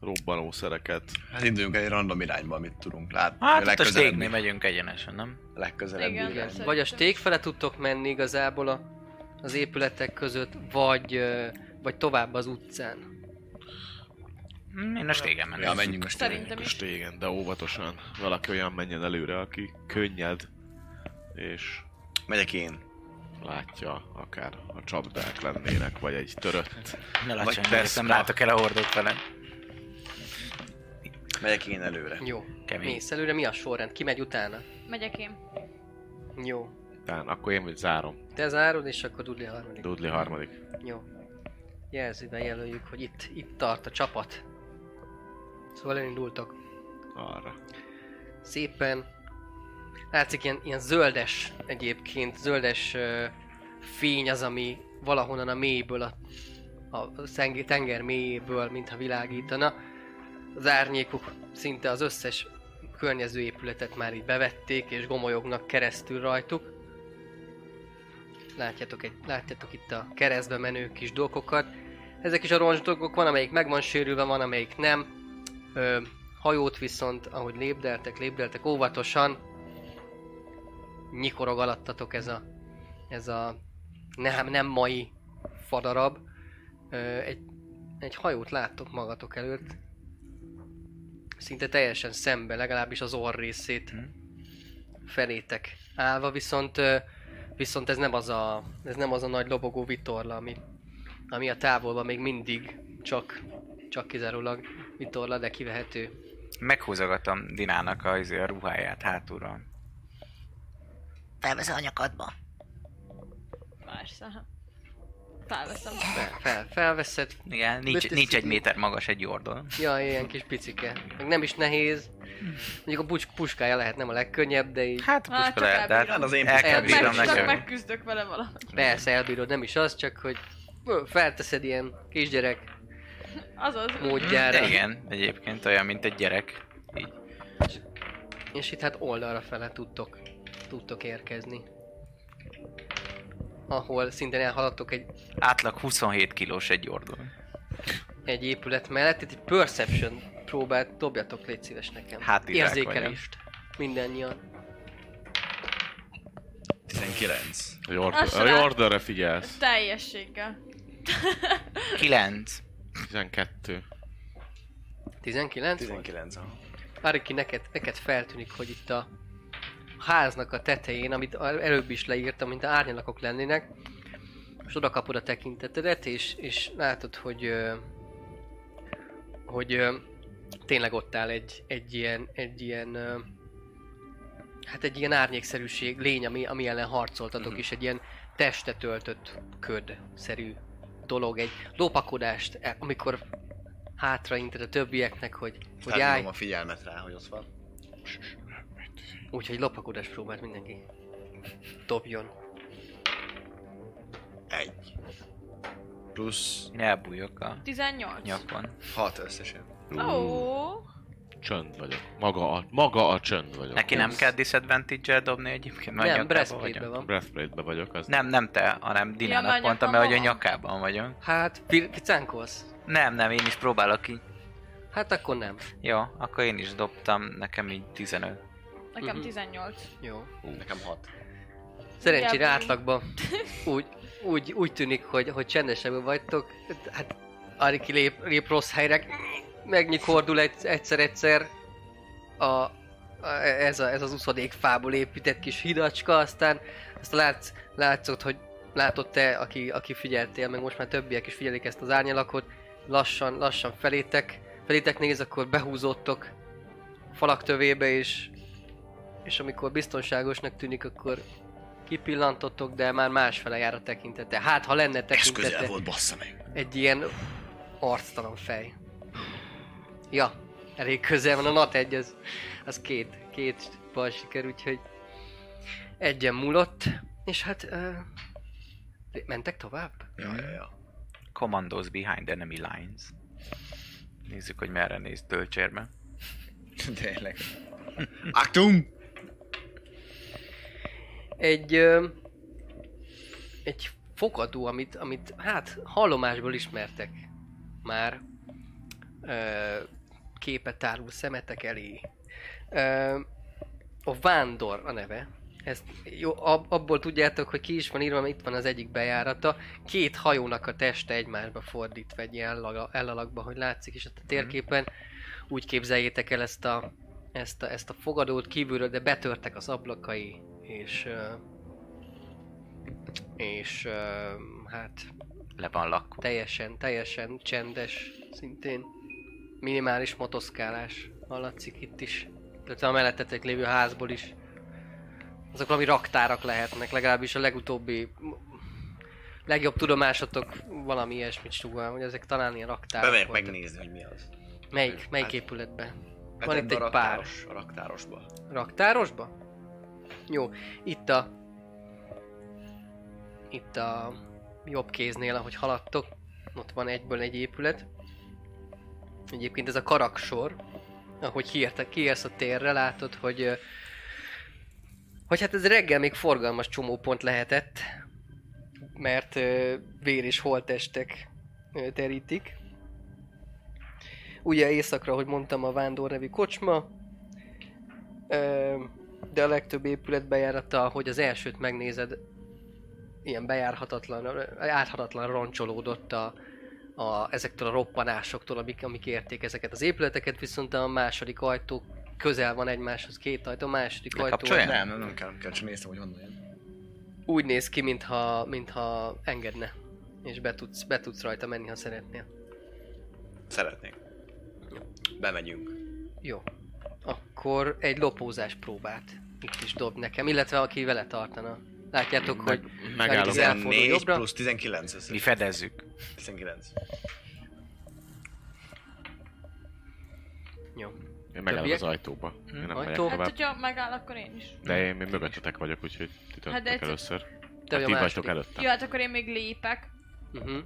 robbanószereket. Hát induljunk egy random irányba, amit tudunk látni. Hát ott a legközelebbi- stégnél megyünk egyenesen, nem? Legközelebbi Igen. Szerintem. Vagy a stég fele tudtok menni igazából a, az épületek között, vagy, vagy tovább az utcán. Én a stégen mennék. Ja, menjünk most. Szerintem is. Stégen, de óvatosan. Valaki olyan menjen előre, aki könnyed, és Megyek én. Látja akár a csapdák lennének, vagy egy törött. Ne Vespa. nem látok el a hordók fele. Megyek én előre. Jó. Kemény. Mész előre, mi a sorrend? Ki megy utána? Megyek én. Jó. Tehát akkor én vagy zárom. Te zárod, és akkor Dudley harmadik. Dudley harmadik. Jó. Jelzőben jelöljük, hogy itt, itt tart a csapat. Szóval elindultok. Arra. Szépen. Látszik ilyen, ilyen zöldes egyébként, zöldes ö, fény az, ami valahonnan a mélyből, a, a szeng- tenger mélyéből, mintha világítana. Az árnyékok szinte az összes környező épületet már így bevették, és gomolyognak keresztül rajtuk. Látjátok, egy, látjátok itt a keresztbe menő kis dolgokat. Ezek is a roncs dolgok, van amelyik meg van sérülve, van amelyik nem. Ö, hajót viszont, ahogy lépdeltek, lépdeltek óvatosan, nyikorog alattatok ez a, ez a nem, nem mai fadarab. Egy, egy hajót láttok magatok előtt, szinte teljesen szembe, legalábbis az orr részét felétek állva, viszont viszont ez nem az a, ez nem az a nagy lobogó vitorla, ami, ami a távolban még mindig csak, csak kizárólag vitorla, de kivehető. Meghúzogatom Dinának a, izé, a ruháját hátulról. Felvesz a nyakadba. Persze. Felveszem. Fel, fel, felveszed, Igen, nincs, nincs egy méter magas egy jordon. ja, ilyen kis picike. Meg nem is nehéz. Mondjuk a bucs, puskája lehet nem a legkönnyebb, de így Hát, Hát, puska lehet, de hát az én el kell nekem. megküzdök vele valamit. persze elbírod, nem is az, csak hogy felteszed ilyen kisgyerek Azaz. módjára. De igen, egyébként olyan, mint egy gyerek. Így. És itt hát oldalra fele tudtok, tudtok érkezni. Ahol szintén elhaladtok egy, Átlag 27 kilós egy jordon. egy épület mellett, itt egy perception próbát dobjatok, légy szíves nekem. Hát Érzékelést. Mindennyian. 19. A, Jord- Azt a Jordanre figyelsz. Teljességgel. 9. 12. 19 volt? 19. aha. Ariki, neked, neked feltűnik, hogy itt a háznak a tetején, amit előbb is leírtam, mint a árnyalakok lennének, most oda kapod a tekintetedet, és, és látod, hogy hogy tényleg ott áll egy, egy ilyen, egy ilyen hát egy ilyen árnyékszerűség, lény, ami, ami ellen harcoltatok, Mhm. és egy ilyen testet öltött köd-szerű dolog, egy lopakodást, e- amikor hátrainted a többieknek, hogy, hogy állj, a figyelmet rá, hogy ott van. Úgyhogy lopakodást próbált mindenki. Dobjon. Egy. Plusz Én elbújok a 18. nyakon. 6 összesen. Ó, Csönd vagyok. Maga a, maga a csönd vagyok. Neki nem kell disadvantage-el dobni egyébként? Nem, nyakában breastplate-ben vagyok. van. Breastplate-be vagyok. Az Nem, nem te, hanem Dinának mert mondtam, mert hogy a nyakában vagyok. Hát, pi- picánkolsz? Nem, nem, én is próbálok ki. Hát akkor nem. Jó, akkor én is dobtam, nekem így 15. Nekem Mhm. 18. Jó. Nekem hat. Szerencsére Inkább- átlagban úgy, úgy, úgy tűnik, hogy, hogy csendesebben vagytok. Hát Ariki lép, lép rossz helyre, megnyikordul egy, egyszer-egyszer a, a, ez, a, ez az uszodék fából épített kis hidacska, aztán azt látsz, látszott, hogy látod te, aki, aki figyeltél, meg most már többiek is figyelik ezt az árnyalakot, lassan, lassan felétek, felétek néz, akkor behúzódtok falak tövébe, és, és amikor biztonságosnak tűnik, akkor kipillantottok, de már másfele jár a tekintete. Hát, ha lenne Ez közel tekintete, volt, bassza meg. egy ilyen arctalan fej. Ja, elég közel van a nat egy, az, az két, két bal siker, úgyhogy egyen múlott, és hát uh, mentek tovább? Ja, ja, ja. Commandos behind enemy lines. Nézzük, hogy merre néz tölcsérbe. Tényleg. Aktum! Egy, ö, egy fogadó, amit, amit hát hallomásból ismertek már ö, képet tárul szemetek elé. Ö, a Vándor a neve. Ezt jó, ab, abból tudjátok, hogy ki is van írva, mert itt van az egyik bejárata. Két hajónak a teste egymásba fordítva egy ilyen ellalakba, hogy látszik is ott a térképen. Úgy képzeljétek el ezt a, ezt a, ezt a fogadót kívülről, de betörtek az ablakai, és és hát Le van lakva. teljesen, teljesen csendes, szintén minimális motoszkálás hallatszik itt is. Tehát a mellettetek lévő házból is. Azok valami raktárak lehetnek, legalábbis a legutóbbi legjobb tudomásatok valami ilyesmit sugal, hogy ezek talán ilyen raktárok Bemegyek megnézni, hogy mi az. Melyik, melyik Hát- épületben? Hát Van itt egy a pár. raktáros, a raktárosba. Raktárosba? Jó, itt a... Itt a jobb kéznél, ahogy haladtok, ott van egyből egy épület. Egyébként ez a karaksor, ahogy hiértek, kiérsz a térre, látod, hogy... Hogy hát ez reggel még forgalmas csomópont lehetett, mert vér és holtestek terítik. Ugye éjszakra, hogy mondtam, a Vándor nevű kocsma, de a legtöbb épület bejárata, hogy az elsőt megnézed, ilyen bejárhatatlan, áthatatlan roncsolódott a, a, ezektől a roppanásoktól, amik, amik érték ezeket az épületeket, viszont a második ajtó közel van egymáshoz, két ajtó, a második ajtó? Nem, nem, nem kell, kell, csak néztem, hogy honnan jön. úgy néz ki, mintha, mintha engedne, és be tudsz, be tudsz rajta menni, ha szeretnél. Szeretnék. Bemegyünk. Jó. Akkor egy lopózás próbát itt is dob nekem, illetve aki vele tartana. Látjátok, hogy Megállok. Elfordul 14 jobbra. plusz 19, ez Mi fedezzük. 19. jó. Én megállok az ajtóba. Én nem Ajtó? Hát, hogyha megáll, akkor én is. De én még mögöttetek vagyok, úgyhogy ti Hát egyszer- először. Te Hát ti a vagytok előttem. Jó, hát akkor én még lépek Uh-huh.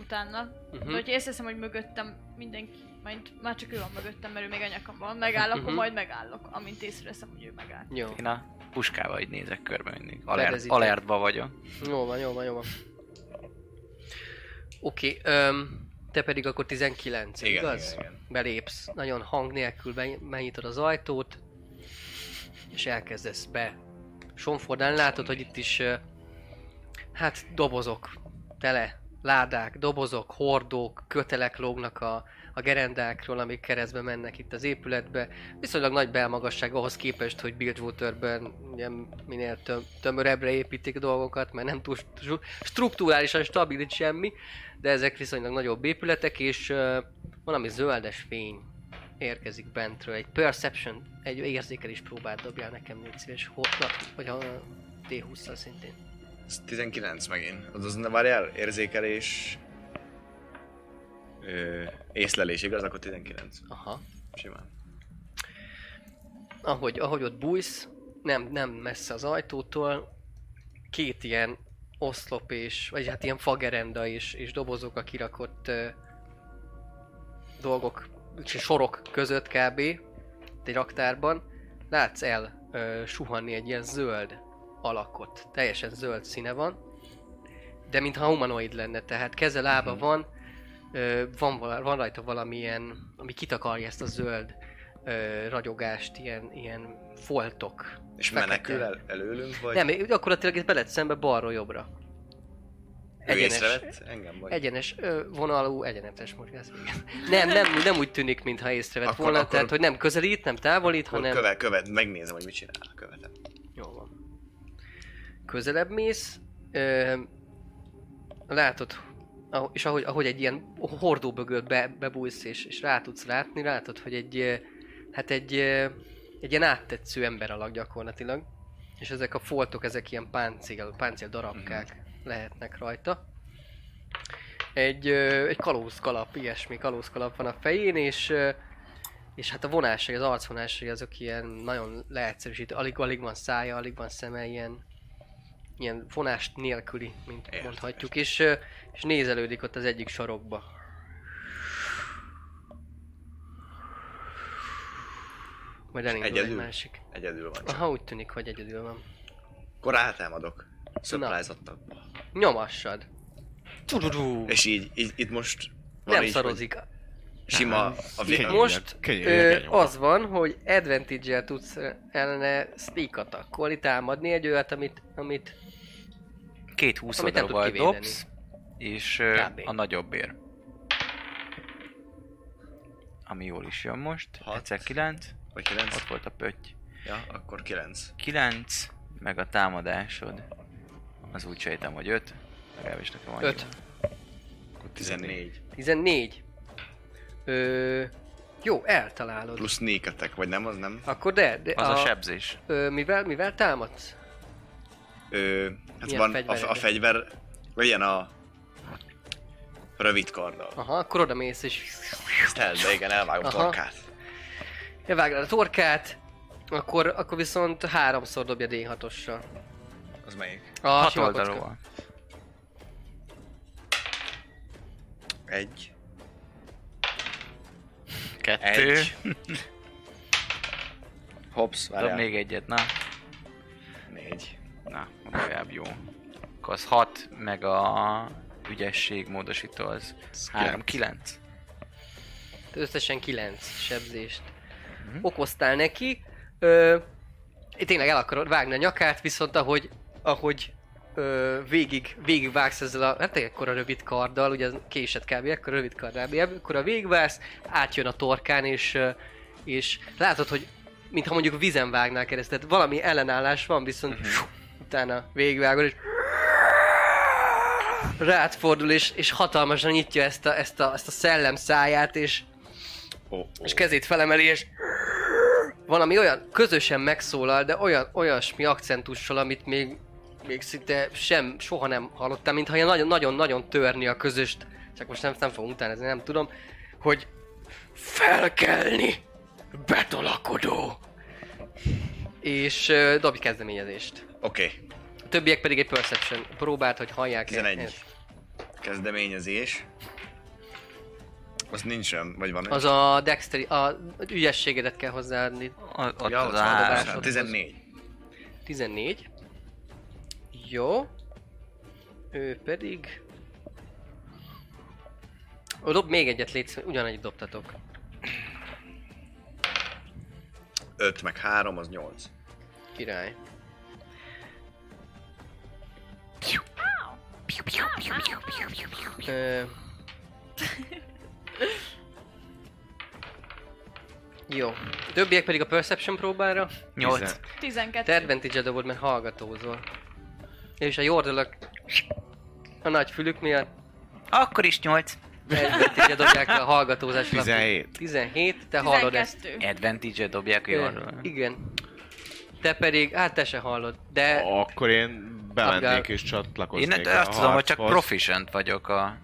utána. Mhm. De hogyha észreveszem, hogy mögöttem mindenki, majd már csak ő van mögöttem, mert ő még a nyakamban megáll, akkor Mhm. majd megállok, amint észreveszem, hogy ő megáll. Jó. Én a puskával így nézek körbe mindig. Alert, alertba vagyok. Jó van, jó van, jó van. Oké, öm, te pedig akkor 19, Igen, igaz? igen, igen. Belépsz, nagyon hang nélkül benyitod az ajtót, és elkezdesz be sonfordálni. Látod, hogy itt is, hát dobozok, tele, ládák, dobozok, hordók, kötelek lógnak a, a gerendákról, amik keresztbe mennek itt az épületbe. Viszonylag nagy belmagasság ahhoz képest, hogy Bilgewaterben ugye minél töm, tömörebbre építik dolgokat, mert nem túl stru- strukturálisan stabil itt semmi, de ezek viszonylag nagyobb épületek, és uh, valami zöldes fény érkezik bentről. Egy perception, egy érzékelés próbát dobjál nekem, légy szíves. Hol, na, vagy a T20-szal szintén. Ez 19 megint. Az az, várjál, érzékelés... Ö, észlelés, igaz? Akkor 19. Aha. Simán. ahogy, ahogy ott bújsz, nem, nem messze az ajtótól, két ilyen oszlop és, vagy hát ilyen fagerenda és, és dobozok a kirakott ö, dolgok, sorok között kb. egy raktárban, látsz el ö, suhanni egy ilyen zöld alakot. Teljesen zöld színe van, de mintha humanoid lenne, tehát keze lába van, Ö, van, van rajta valamilyen, ami kitakarja ezt a zöld ö, ragyogást, ilyen, ilyen foltok. És Fekete. menekül el, előlünk, vagy Nem, gyakorlatilag ez beled szembe balról jobbra. Egyenes, engem, vagy? egyenes ö, vonalú, egyenetes mozgás. Nem, nem, nem úgy tűnik, mintha észrevett Akkor- volna, akkor- tehát hogy nem közelít, nem távolít, hanem... követ, követ, megnézem, hogy mit csinál, követem. Jó van. Közelebb mész, ö, látod, és ahogy, ahogy egy ilyen hordóbögöt be, bebújsz és, és rá tudsz látni, látod, hogy egy, hát egy, egy ilyen áttetsző ember alak gyakorlatilag, és ezek a foltok, ezek ilyen páncél, páncél darabkák lehetnek rajta. Egy, egy kalózkalap, ilyesmi kalózkalap van a fején, és és hát a vonásai, az arcvonásai azok ilyen nagyon leegyszerűsítő, alig, alig van szája, alig van szeme, ilyen, ilyen vonást nélküli, mint Értem, mondhatjuk, és, és nézelődik ott az egyik sarokba. Majd elindul egy Egyedül? másik. Egyedül van csak. Aha, úgy tűnik, hogy egyedül van. Akkor átámadok. surprise Nyomassad. Tududú. És így, így, itt most van Nem így, szarozik. hogy Sima a vég. Most ö, az van, hogy advantage-el tudsz ellene sneak attackolni, támadni egy olyat, amit, amit Két 20 Amit nem tud darabban kivédeni. dobsz, és Kb. a nagyobb ér. Ami jól is jön most. Hat. Egyszer 9, Vagy 9? ott volt a pötty. Ja, akkor 9. 9, meg a támadásod. Az úgy sejtem, hogy 5. Legalábbis nekem annyi. Öt. Akkor 14. 14. Ö, jó, eltalálod. Plusz attack, vagy nem, az nem? Akkor de, de Az a, sebzés. Ö, mivel, mivel támadsz? Ö, hát Milyen van a, a fegyver, vagy ilyen a rövid karddal. Aha, akkor oda mész és Stealth, igen, elvágom Aha. torkát. elvágod a torkát, akkor, akkor viszont háromszor dobja D6-ossal. Az melyik? A 6 sima kocka. oldalúval. Egy. Kettő. Egy. Hops, Dob várjál. még egyet, na. Négy. Na, legalább jó. Akkor az 6, meg a ügyesség módosító az 3, 9. Összesen 9 sebzést Mhm. okoztál neki. Ö, tényleg el akarod vágni a nyakát, viszont ahogy, ahogy ö, végig, végig vágsz ezzel a, hát ekkor a rövid karddal, ugye az késed kb. ekkor a rövid karddal, akkor a végigvágsz, átjön a torkán, és, és látod, hogy mintha mondjuk vízen vágnál keresztül, tehát valami ellenállás van, viszont Mhm. utána végigvágod, és rád fordul, és, és hatalmasan nyitja ezt a, ezt a, ezt a szellem száját, és Oh, oh. és kezét felemeli, és valami olyan közösen megszólal, de olyan, olyasmi akcentussal, amit még, még szinte sem, soha nem hallottam, mintha ilyen nagyon-nagyon-nagyon törni a közöst, csak most nem, nem fogom utánozni, nem tudom, hogy felkelni, betolakodó. És uh, dobj kezdeményezést. Oké, okay. A többiek pedig egy perception próbált, hogy hallják 11. kezdeményezés. Az nincs olyan, vagy van Az a dexteri, a ügyességedet kell hozzáadni. O- Ott ja, az a a dobásod. 14. 14. Jó. Ő pedig... Ó, Dob még egyet, légy ugyanegyet dobtatok. 5 meg 3 az 8. Király. Ö... Jó. A többiek pedig a Perception próbára. 8. 12. Te advantage dobod, mert hallgatózol. És a jordalak a nagy fülük miatt Akkor is 8. advantage dobják a hallgatózás alapú. 17. 17, te hallod ezt. 12. Advantage-et dobják Ö, jól. Igen. Te pedig, hát te se hallod, de Akkor én bemennék Abgál. és csatlakoznék Én azt tudom, hogy csak proficient vagyok a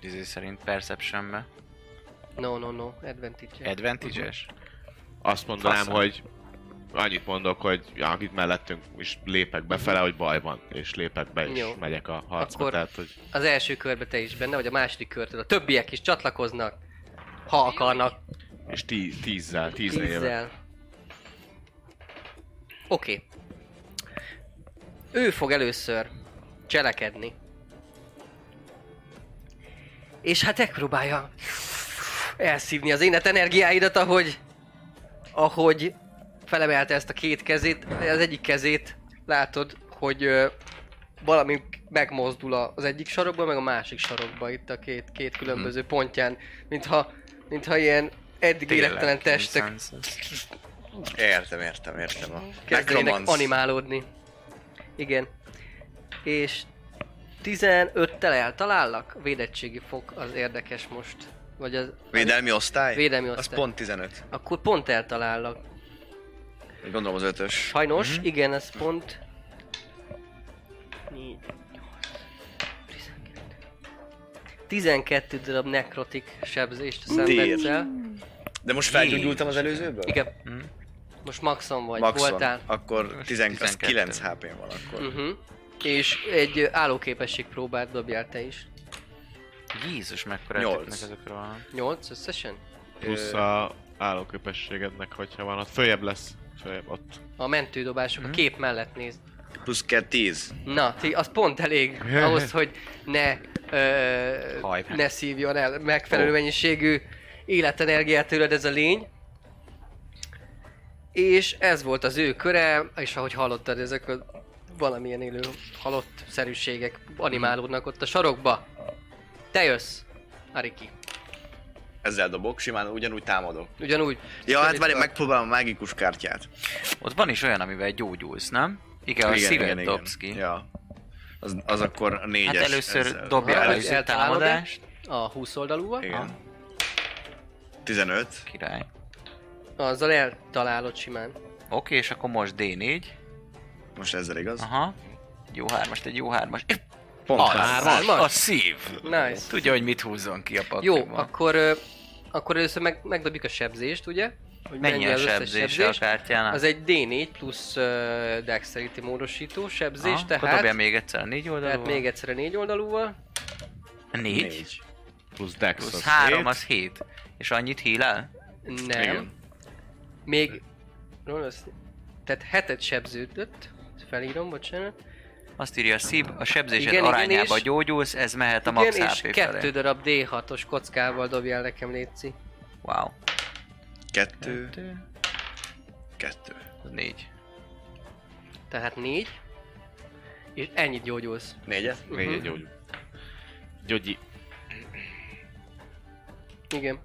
izé szerint Perceptionbe. no, no, no, advantage. Advantage-es? Azt mondanám, Faszom. hogy annyit mondok, hogy ja, akit mellettünk is lépek befele, hogy baj van, és lépek be, és Jó. megyek a harcba, Akkor- tehát, hogy Az első körbe te is benne, vagy a második körtől. A többiek is csatlakoznak, ha akarnak. és tí, tízzel, tízzel. Tízzel. Oké. Okay. Ő fog először cselekedni. És hát megpróbálja elszívni az énet energiáidat, ahogy, ahogy felemelte ezt a két kezét, az egyik kezét látod, hogy ö, valami megmozdul az egyik sarokba, meg a másik sarokba, itt a két, két különböző pontján, mintha, mintha ilyen eddig élettelen testek. Értem, értem, értem. A kezdenének animálódni. Igen. És 15-tel eltalállak? Védettségi fok az érdekes most. Vagy az... Védelmi osztály? Védelmi Az osztály. pont 15. Akkor pont eltalállak. Gondolom az ötös. Sajnos, Mhm. mm-hmm. igen, ez pont... 4, 12 darab nekrotik sebzést szenvedsz el. De most felgyógyultam az előzőből? Igen. Hm? Most maxon vagy, Maxon. voltál. Akkor 10, 12. 9 hp van akkor. Uh-huh. És egy állóképesség próbát dobjál te is. Jézus, mekkora Nyolc. ezeknek ezekről. 8 összesen? Plusz a állóképességednek, hogyha van, ott följebb lesz. Följebb ott. A mentődobások a kép mellett nézd. Plusz kell 10. Na, az pont elég ahhoz, hogy ne, ö, ne szívjon el megfelelő Ó. mennyiségű életenergiát tőled ez a lény. És ez volt az ő köre, és ahogy hallottad, ezek a valamilyen élő halott szerűségek animálódnak ott a sarokba. Te jössz, Ariki. Ezzel dobok, simán ugyanúgy támadok. Ugyanúgy. Ja, hát várj, megpróbálom a mágikus kártyát. Ott van is olyan, amivel gyógyulsz, nem? Igen, a szívet dobsz ki. Ja. Az, az akkor a négyes. Hát először ezzel. dobjál Aha, először támadást. A 20 oldalúval. Igen. 15. Király. Azzal eltalálod simán. Oké, és akkor most D4. Most ezzel igaz? Aha. Jó hármas, egy jó hármas. Pont az, hármas? a szív. Nice. Tudja, hogy mit húzzon ki a Jó, pakliban. akkor, ö, akkor először meg, megdobjuk a sebzést, ugye? Hogy Mennyi a az összes sebzése a kártyánál? Az egy D4 plusz uh, Dexterity módosító sebzés, Aha, Akkor tehát, dobja még egyszer a négy tehát oldalú. még egyszer a négy oldalúval. Négy. Négy. Plusz Dex Plusz az három, hét. az hét. És annyit hílel? Nem. Igen. Még... Rossz. Tehát hetet sebződött. Felírom, bocsánat. Azt írja a szív, a sebzésed Igen, igen, arányába és- gyógyulsz, ez mehet a Igen, max és HP kettő felé. darab D6-os kockával dobjál nekem, Léci. Wow. Kettő. Kettő. Kettő. Négy. Tehát négy. És ennyit gyógyulsz. Négyet? Négy Mhm. egy gyógy. Gyogyi. Igen.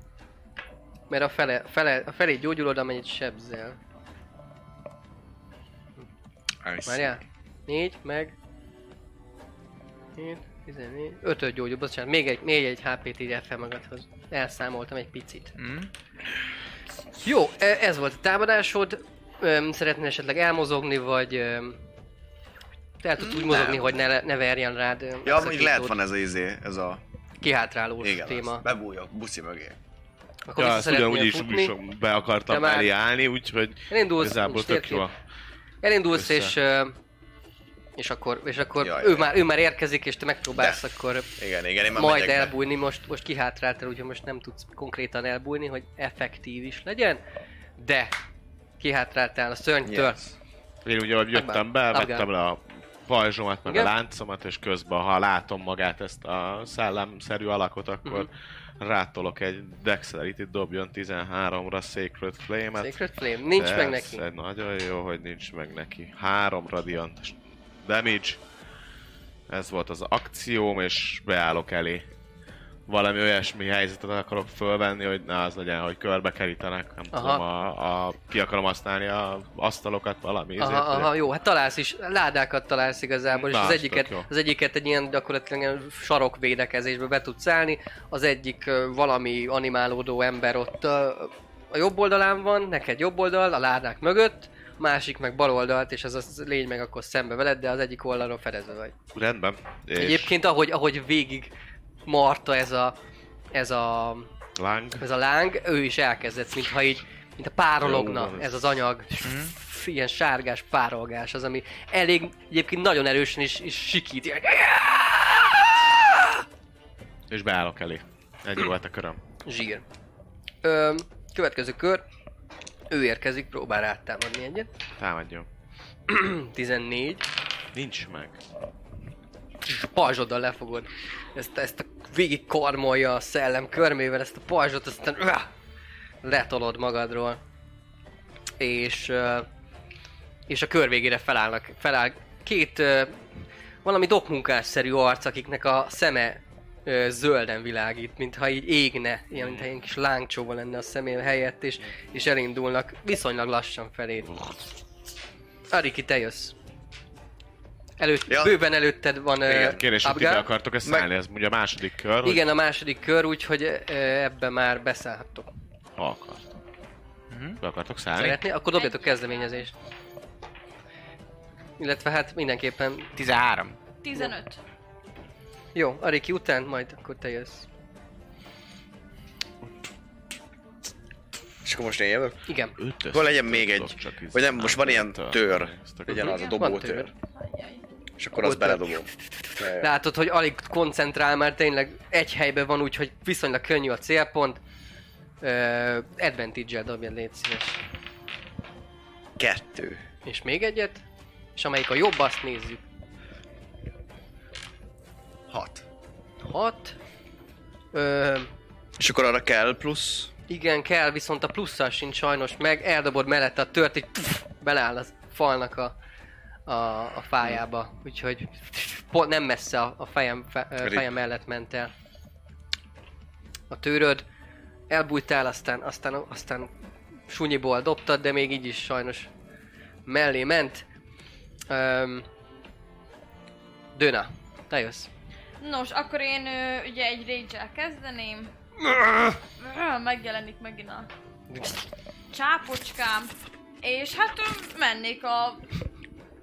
Mert a fele, fele, a felé gyógyulod, amennyit sebzel. Várjál? 4, meg... 7, 14, 5 gyógyul, bocsánat, még egy, még egy HP-t írjál fel magadhoz. Elszámoltam egy picit. Hm? Jó, e- ez volt a támadásod. Szeretnél esetleg elmozogni, vagy... Te el tudsz úgy mozogni, hogy ne, ne verjen rád Ja, mondjuk lehet van ez a izé, ez a... Kihátrálós Igen, téma. az. Bebújok, buszi mögé. Akkor Ja, ezt ugyanúgy is, futni. is be akartam már- állni, úgyhogy Elindulsz, igazából tök jó. Elindulsz Össze. és, és akkor, és akkor Jaj, ő, jaj. már, ő már érkezik, és te megpróbálsz De. akkor Igen, igen, én már majd megyek be. elbújni. Most, most kihátráltál, úgyhogy most nem tudsz konkrétan elbújni, hogy effektív is legyen. De kihátráltál a szörnytől. Yes. Én ugye, hogy jöttem be, Abgál. vettem le a pajzsomat, meg Igen. a láncomat, és közben, ha látom magát ezt a szellemszerű alakot, akkor Mhm. Rátolok egy Dexterity dobjon 13-ra Sacred Flame-et. Sacred Flame. Nincs meg Persze, neki. nagyon jó, hogy nincs meg neki. Három radiant damage. Ez volt az akcióm, és beállok elé. Valami olyasmi helyzetet akarok fölvenni, hogy ne az legyen, hogy körbe kerítenek, nem Aha. tudom, a, a, ki akarom használni a asztalokat, valami Aha, ezért, aha, jó, hát találsz is, ládákat találsz igazából, és Na, az az egyiket, jó. az egyiket egy ilyen gyakorlatilag ilyen sarokvédekezésbe be tudsz állni, az egyik valami animálódó ember ott a jobb oldalán van, neked jobb oldal, a ládák mögött, másik meg bal oldalt, és az a lény meg akkor szembe veled, de az egyik oldalról fedezve vagy. Rendben. És Egyébként ahogy, ahogy végig marta ez a, ez a, Láng. ez a láng, ő is elkezdett, mintha így, mint a párologna ez az anyag. Ilyen sárgás párolgás az, ami elég egyébként nagyon erősen is, is sikít. Ilyen, És beállok elé. Egy volt a köröm. Zsír. Ö, következő kör. Ő érkezik, próbál rátámadni egyet. Támadjon. 14. Nincs meg. pajzsoddal lefogod. Ezt, ezt a végig karmolja a szellem körmével ezt a pajzsot, aztán öh, letolod magadról. És, és a kör végére felállnak, feláll két valami dokmunkásszerű arc, akiknek a szeme zölden világít, mintha így égne, ilyen, mintha ilyen kis lángcsóva lenne a szemén helyett, és, és elindulnak viszonylag lassan felé. Ariki, te jössz. Előtt, ja. Bőven előtted van Igen, kérdés, hogy ide akartok ezt szállni, ez ugye a második kör, Igen, a második kör, úgyhogy ebbe már beszállhattok. ha akartok. Be akartok szállni? Szeretné? Akkor dobjatok kezdeményezést. Illetve hát mindenképpen... 13. 15. Jó, Ariki után, majd akkor te jössz. És akkor most én jövök? Igen. Ötös Akkor legyen még egy. Vagy nem, most van ilyen tör-. Legyen az a dobótör. És akkor azt beledobom. Látod, hogy alig koncentrál, már tényleg egy helyben van, úgyhogy viszonylag könnyű a célpont. Uh, Advantage-el dobjad, légy szíves. Kettő. És még egyet. És amelyik a jobb, azt nézzük. Hat. 6. Ö, És akkor arra kell plusz. igen, kell, viszont a plusszal sincs sajnos meg. Eldobod mellette a tört, így pff, beláll a falnak a, a, a fájába. Úgyhogy pont nem messze a, a fejem, fe, fejem mellett ment el. A tőröd. Elbújtál, aztán, aztán, aztán sunyiból dobtad, de még így is sajnos mellé ment. Öm, Döna, te jössz. Nos, akkor én ö, ugye egy rage kezdeném. Megjelenik megint a csápocskám. És hát ö, mennék a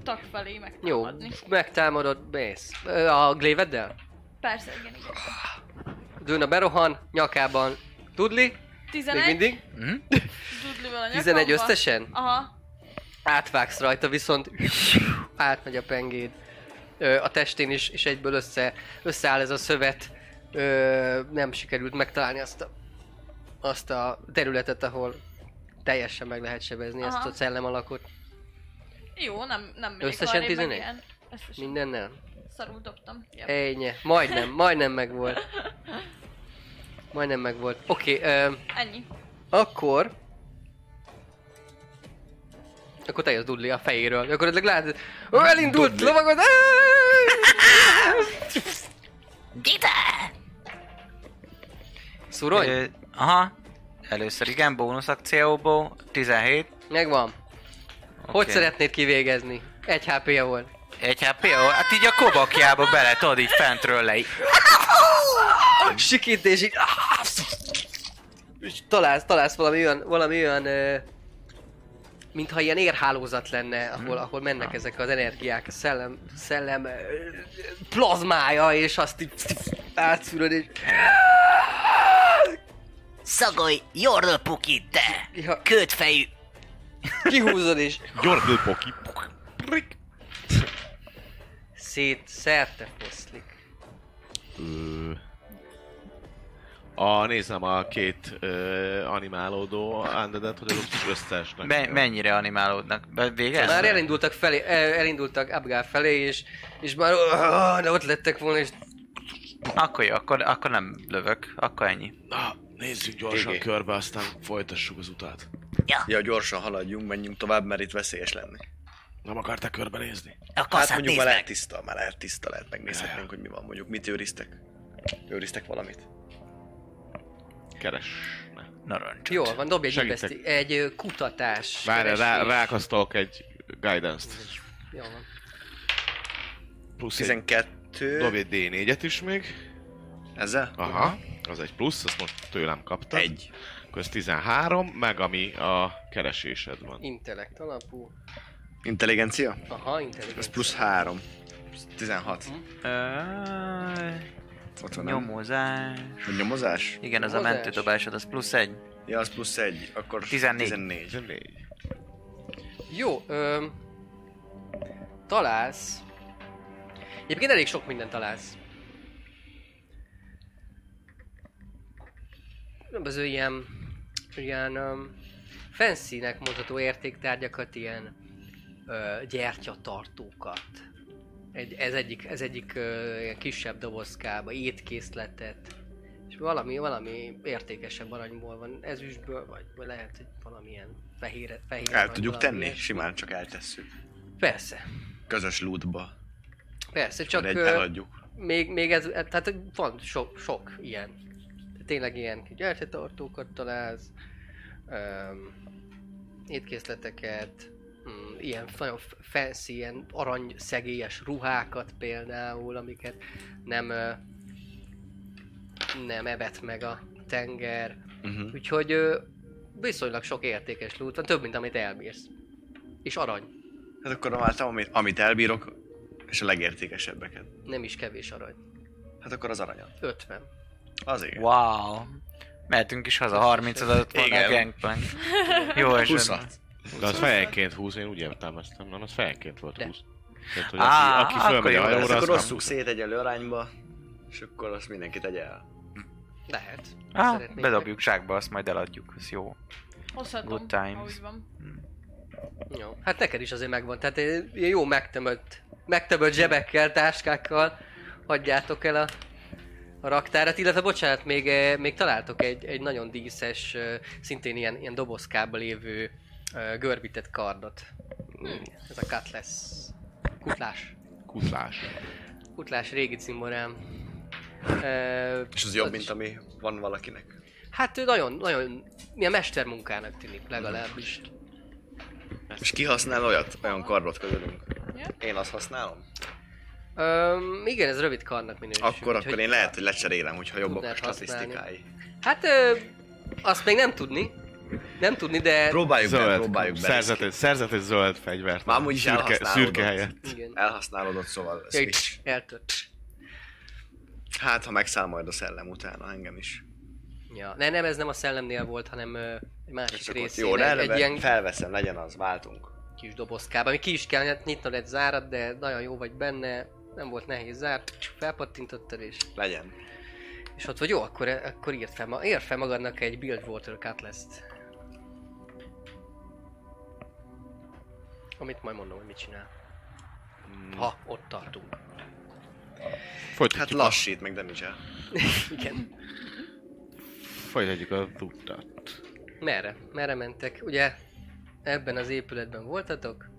tag felé Jó, megtámadni. megtámadod, mész. A gléveddel? Persze, igen, igen. Dőna berohan, nyakában Tudli, még 11, mindig. dudlival a 11 nyakamba. összesen? Aha. Átvágsz rajta, viszont átmegy a pengéd. A testén is, és egyből össze, összeáll ez a szövet. Ö, nem sikerült megtalálni azt a, azt a területet, ahol teljesen meg lehet sebezni ezt Aha. a szellem alakot. Jó, nem, nem Összesen arrébb, meg 11? ilyen. Összesen. Mindennel? Szarul dobtam. Yep. Ennyi. Majdnem, majdnem megvolt. Majdnem megvolt. Oké, okay, Ennyi. Akkor... Akkor te jössz Dudley a fejéről. Akkor ezek látod, ó, elindult, lovagod! Gyere! Szurony? Ö, aha. Először igen, bónusz akcióból. 17. Megvan. Hogy Oké. szeretnéd kivégezni? Egy HP-ja volt. Egy HP, jó? Hát így a kobakjába bele, tudod, így fentről le. Sikít és így... És találsz, találsz valami olyan, valami olyan ö, mintha ilyen érhálózat lenne, ahol, ahol mennek ezek az energiák, a szellem, szellem ö, plazmája, és azt így átszűröd, és Szagolj, Jordal Puki, te! Ja. Kötfejű! Kihúzod, és Jordan Poki. szét szerte foszlik. Ö, A, nézem a két ö, animálódó undeadet, hogy azok is összeesnek. Me- mennyire animálódnak? Be- Vége? Már elindultak felé, el- elindultak Abgál felé, és, és már de ott lettek volna, és Akkor jó, akkor, akkor nem lövök. Akkor ennyi. Nézzük gyorsan Igen. körbe, aztán folytassuk az utat. Ja, gyorsan haladjunk, menjünk tovább, mert itt veszélyes lenni. Nem akarták körbenézni? A Hát mondjuk már lehet tiszta, már lehet tiszta, lehet megnézhetnénk, hogy mi van. Mondjuk mit őriztek? Őriztek valamit? Keres. Narancsot. Jól van, dobj egy, investi- egy kutatás. Várj, rá, keresés. rákasztolok egy guidance-t. Jó van. Plusz egy, 12. dobj egy D4-et is még. Ezzel? Aha, az egy plusz, azt most tőlem kaptad. Egy. Köz 13, meg ami a keresésed van. Intellekt alapú. Intelligencia? Aha, intelligencia. Ez plusz 3. 16. Ö, Ott van, nem? Nyomozás. A nyomozás? Igen, az a Nyomozás. mentődobásod, az plusz egy. Ja, az plusz 1. Akkor 14. 14. 14. Jó, ö, találsz. Egyébként elég sok mindent találsz. Különböző ilyen, ilyen um, fancy-nek mondható értéktárgyakat, ilyen ö, gyertyatartókat, egy, ez egyik, ez egyik uh, ilyen kisebb dobozkába, étkészletet, és valami, valami értékesebb aranyból van, ezüstből, vagy, vagy lehet, hogy valamilyen fehér, fehér El tudjuk tenni, ilyesmi. simán csak eltesszük. Persze, Közös lootba. persze, Csak ö, eladjuk. még, még ez, tehát van sok, sok ilyen. Tényleg ilyen gyertyatartókat találsz, öm, étkészleteket, mm, ilyen nagyon fancy, ilyen aranyszegélyes ruhákat például, amiket nem, ö, nem evett meg a tenger. Uh-huh. Úgyhogy ö, viszonylag sok értékes loot van, több, mint amit elbírsz. És arany. Hát akkor váltam, amit, amit elbírok, és a legértékesebbeket. Nem is kevés arany. Hát akkor az aranyat. 50. Az igen. Wow. Mehetünk is haza, 30 adott volna a gangplank. Jó esetben. 26. De az fejenként 20, én úgy értelmeztem, nem, az fejenként volt De. 20. Tehát, hogy Á, aki, aki akkor fölmegy jó a hajóra, akkor osszuk szét egyenlő arányba, és akkor azt mindenki tegye el. Lehet. Á, bedobjuk zsákba, azt majd eladjuk, ez jó. Hozhatom, Good times. van. Jó. Hát neked is azért megvan, tehát eh, ilyen jó megtömött, megtömött zsebekkel, táskákkal hagyjátok el a, a raktárat, illetve bocsánat, még, eh, még találtok egy, egy nagyon díszes, eh, szintén ilyen, ilyen dobozkában lévő eh, görbített kardot. Mm, Ez a cutlass. Kutlás. Kutlás. Kutlás régi cimborám. És az jobb, az mint ami van valakinek. Hát ő nagyon, nagyon, milyen mestermunkának tűnik legalábbis. És ki használ olyat? Olyan kardot közülünk. Én azt használom? Öm, igen, ez rövid karnak minősül. Akkor, akkor én lehet, hogy lecserélem, hogyha jobbak a statisztikái. Hát ö, azt még nem tudni. Nem tudni, de... Próbáljuk be, Zöld, próbáljuk be. szerzett egy, szerzett egy zöld fegyvert. Már amúgy is szürke, szürke helyett. Igen. Elhasználódott, szóval. Eltört. Hát, ha megszáll majd a szellem utána engem is. Ja. Ne, nem, ez nem a szellemnél volt, hanem ö, egy másik részén. jó, de egy, ilyen felveszem, legyen az, váltunk. kis dobozkában, ami ki is kell nyitnod egy zárat, de nagyon jó vagy benne, nem volt nehéz zárt, felpattintottad és, Legyen. és ott vagy jó, akkor, akkor írd fel, ma- írd fel magadnak egy Bilgewater Cutlass-t. Amit majd mondom, hogy mit csinál. Ha ott tartunk. Hát Folytatjuk, a, lassít, meg damage -el. Igen. folytatjuk a utat. Merre? Merre mentek? Ugye ebben az épületben voltatok?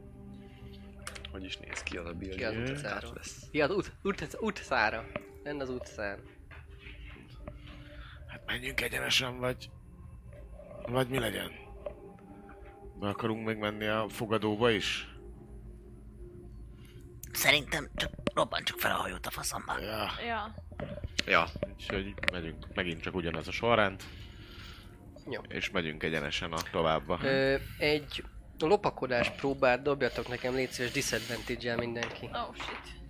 Hogy is néz ki az a build? Ki az lesz. Ki az ut, ut, utcára? Lenne az utcán. Hát menjünk egyenesen, vagy... Vagy mi legyen? Be akarunk még menni a fogadóba is? Szerintem csak robbantsuk fel a hajót a faszomba. Ja, Ja. Ja, úgyhogy megyünk megint csak ugyanaz a sorrend. Jó. És megyünk egyenesen a továbbba. Ö, egy lopakodás próbát dobjatok nekem, légy szíves, disadvantage mindenki. Oh shit.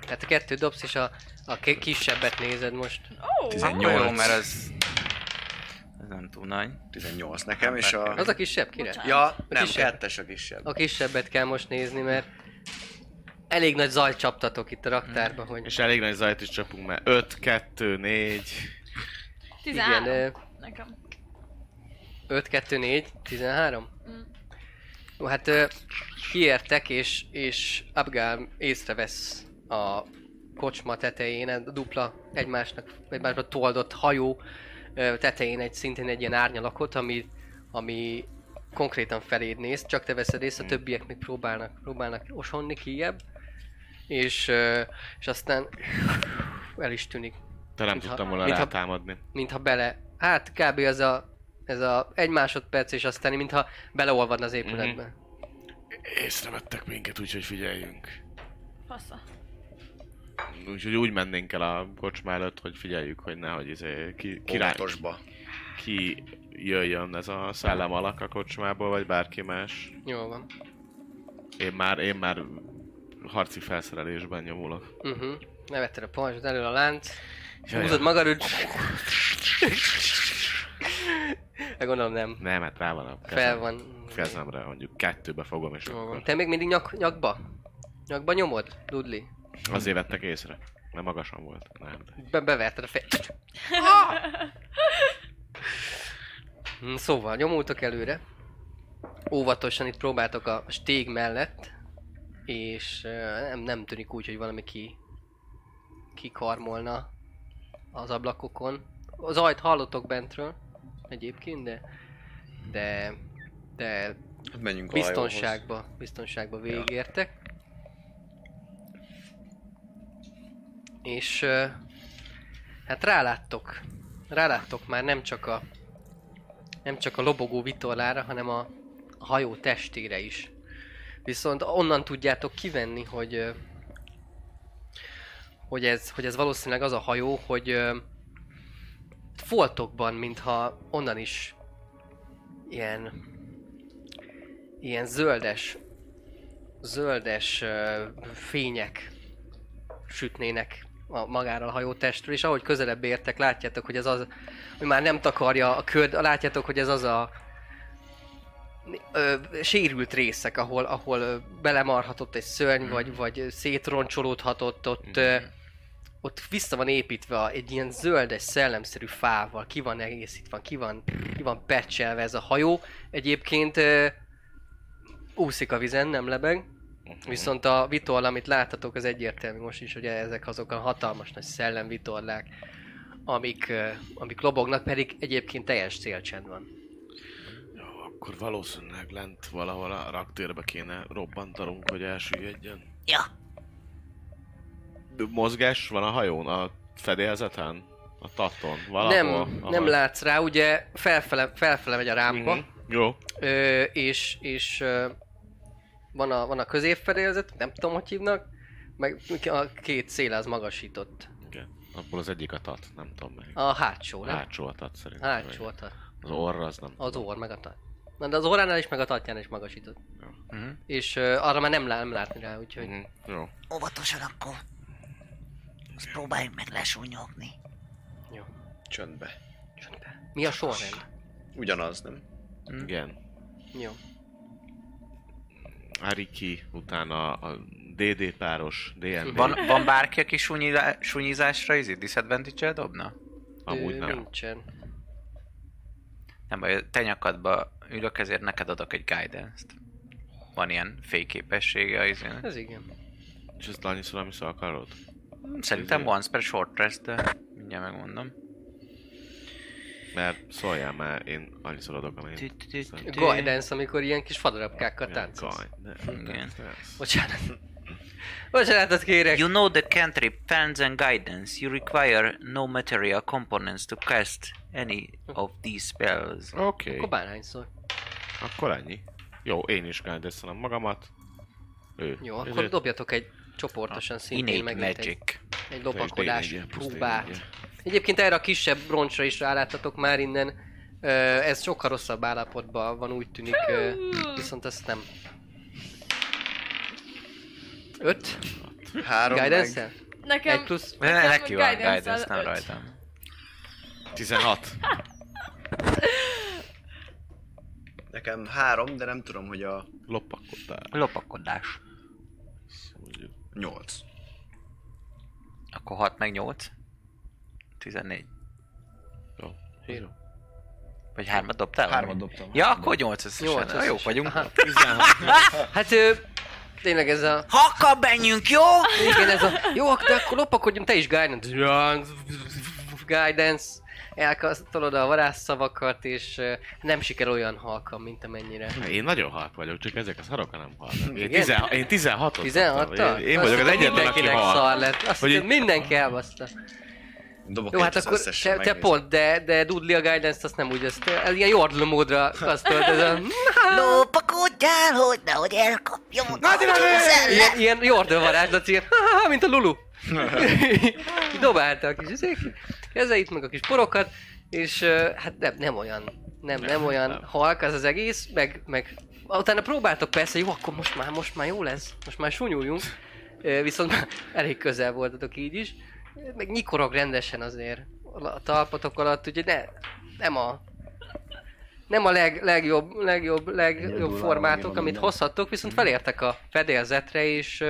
Tehát a kettő dobsz, és a, a ki- kisebbet nézed most. Oh! 18. Akkor jó, mert ez... Ez nem túl nagy. 18 nekem, és a... Az a kisebb, kire? Bocsánat. Ja, nem, kisebb. kettes a kisebb. A kisebbet kell most nézni, mert elég nagy zajt csaptatok itt a raktárba, hogy... És elég nagy zajt is csapunk, mert 5, 2, 4... 13. Igen, Nekem. 5, 2, 4, 13? Mm. Jó, hát ö, kiértek, és, és Abgál észrevesz a kocsma tetején, a dupla egymásnak, egymásba toldott hajó ö, tetején egy szintén egy ilyen árnyalakot, ami, ami konkrétan feléd néz, csak te veszed észre, a többiek még próbálnak, próbálnak osonni kijebb, és, ö, és aztán el is tűnik, Te nem Mintha- tudtam volna mintha- rátámadni. mintha bele, hát kb. ez a, ez a egy másodperc, és aztán mintha beleolvadna az épületbe. Észrevettek minket, úgyhogy figyeljünk. Fasza. Úgyhogy úgy mennénk el a kocsma előtt, hogy figyeljük, hogy nehogy izé, ki, ki, rá, Óvatosba. ki jöjjön ez a szellem alak a kocsmából, vagy bárki más. Jól van. Én már, én már harci felszerelésben nyomulok. Uh-huh. Levetted a pajzsot elől a lánc, húzod magad, úgy... De gondolom nem. Nem, hát rá van a kezem, Fel van. kezemre, mondjuk kettőbe fogom, és Jól akkor. Te még mindig nyak, nyakba? Nyakba nyomod, Dudley? azért vettek észre. Mert magasan volt. Nem, de... Be beverted a fej... Hm, Szóval, nyomultok előre. Óvatosan itt próbáltok a stég mellett és nem, nem tűnik úgy, hogy valami ki, kikarmolna az ablakokon. Az ajt hallottok bentről egyébként, de de, de Hát menjünk a hajóhoz. biztonságba, biztonságba végigértek. És ö, hát ráláttok, ráláttok már nem csak a nem csak a lobogó vitorlára, hanem a, a hajó testére is. Viszont onnan tudjátok kivenni, hogy hogy ez, hogy ez valószínűleg az a hajó, hogy foltokban, mintha onnan is ilyen ilyen zöldes zöldes fények sütnének a, magára a hajótestről, és ahogy közelebb értek, látjátok, hogy ez az, hogy már nem takarja a köd, látjátok, hogy ez az a ö, sérült részek, ahol, ahol belemarhatott egy szörny, vagy, vagy szétroncsolódhatott, ott, ö, ott vissza van építve a- egy ilyen zöldes, szellemszerű fával, ki van egészítve, ki van, ki van pecselve ez a hajó. Egyébként ö, úszik a vizen, nem lebeg, viszont a vitorla, amit láttatok, az egyértelmű most is, hogy ezek azok a hatalmas nagy szellemvitorlák, amik, ö, amik lobognak, pedig egyébként teljes célcsend van. Jó, akkor valószínűleg lent valahol a raktérbe kéne robbantanunk, hogy elsüllyedjen. Ja, Mozgás van a hajón, a fedélzeten? A taton? Valahol? nem, ahol- nem látsz rá, ugye felfele, felfele megy a rámpa, Mhm. Jó. ö, és, és ö, van, a, van a középfedélzet, nem tudom, hogy hívnak, meg a két szél az magasított. Igen. Abból az egyik a tat, nem tudom meg. A hátsó, nem? Hátsó a tat szerintem. Hátsó a tat. Az orr az nem. Az orr meg a tat. Na, de az orránál is, meg a tatján is magasított. Mhm. És ö, arra már nem, lá- nem látni rá, úgyhogy... Mhm. Jó. óvatosan akkor. Azt próbáljuk meg lesúnyogni. Csöndbe. Mi a sorrend? Ugyanaz, nem? Igen. Jó. Ariki, utána a DD páros, DND. Van, van bárki, aki sunyizá- sunyizásra izé disadvantage dobna? Amúgy nem. Nincsen. Nem baj, a te nyakadba ülök, ezért neked adok egy guidance-t. Van ilyen fényképessége az izének. Ez igen. És ezt annyiszor, amiszor akarod? Szerintem once per short rest, de mindjárt megmondom. Mert szóljál már, én annyiszor adok, amennyi. Guidance, amikor ilyen kis fadarabkákkal táncolsz. Igen. Bocsánat. Bocsánatot kérek. You know the cantrip Fans and Guidance. You require no material components to cast any of these spells. Oké, Akkor bárhányszor. akkor ennyi. Jó, én is guidance magamat. Ő. Jó, Ezért- akkor dobjatok egy csoportosan szintén Innate megint egy, magic. egy lopakodás D4-je, plusz próbát. D4-je. Egyébként erre a kisebb roncsra is ráláttatok már innen. Ez sokkal rosszabb állapotban van, úgy tűnik, viszont ezt nem. Öt? Három guidance meg... Nekem... Egy plusz? Ne, Nekem neki van guidance-el guidance, nem öt. rajtam. 16. Nekem három, de nem tudom, hogy a Lopakodtál. Lopakodás. Mondjuk. nyolc. Akkor 6 meg 8. 14. Jó. Zsírom. Vagy hármat dobtál? Hármat dobtam. Ja, akkor 8 összesen. Nyolc Na, Jók összesen. vagyunk. Aha. 16. Hát ö, tényleg ez a... Hakka menjünk, jó? Igen, ez a... Jó, de akkor lopakodjunk, te is guidance. Guidance. Elkasztolod a varázsszavakat, és nem sikerül olyan halkan, mint amennyire. Én nagyon halk vagyok, csak ezek a szarok nem halnak. Én, tizen, én 16 16 Én, én vagyok az egyetlen, aki hal. szar lett. Azt Hogy így- mindenki elbaszta. Dobok Jó, hát akkor te, te pont, de, de Dudley a guidance azt nem úgy, ezt ez ilyen jordle módra kasztolt, ez a... Lopakodjál, hogy nehogy elkapjon a szellem. Ilyen, ilyen jordle varázslat, ilyen, mint a Lulu. Így Dobálta a kis izék, kezeit, meg a kis porokat, és hát nem, nem olyan, nem, nem olyan nem. halk az az egész, meg, meg utána próbáltok persze, jó, akkor most már, most már jó lesz, most már sunyuljunk, viszont már elég közel voltatok így is, meg nyikorog rendesen azért a talpatok alatt, ugye ne, nem a nem a leg, legjobb, legjobb, legjobb formátok, amit hozhattok, viszont felértek a fedélzetre, és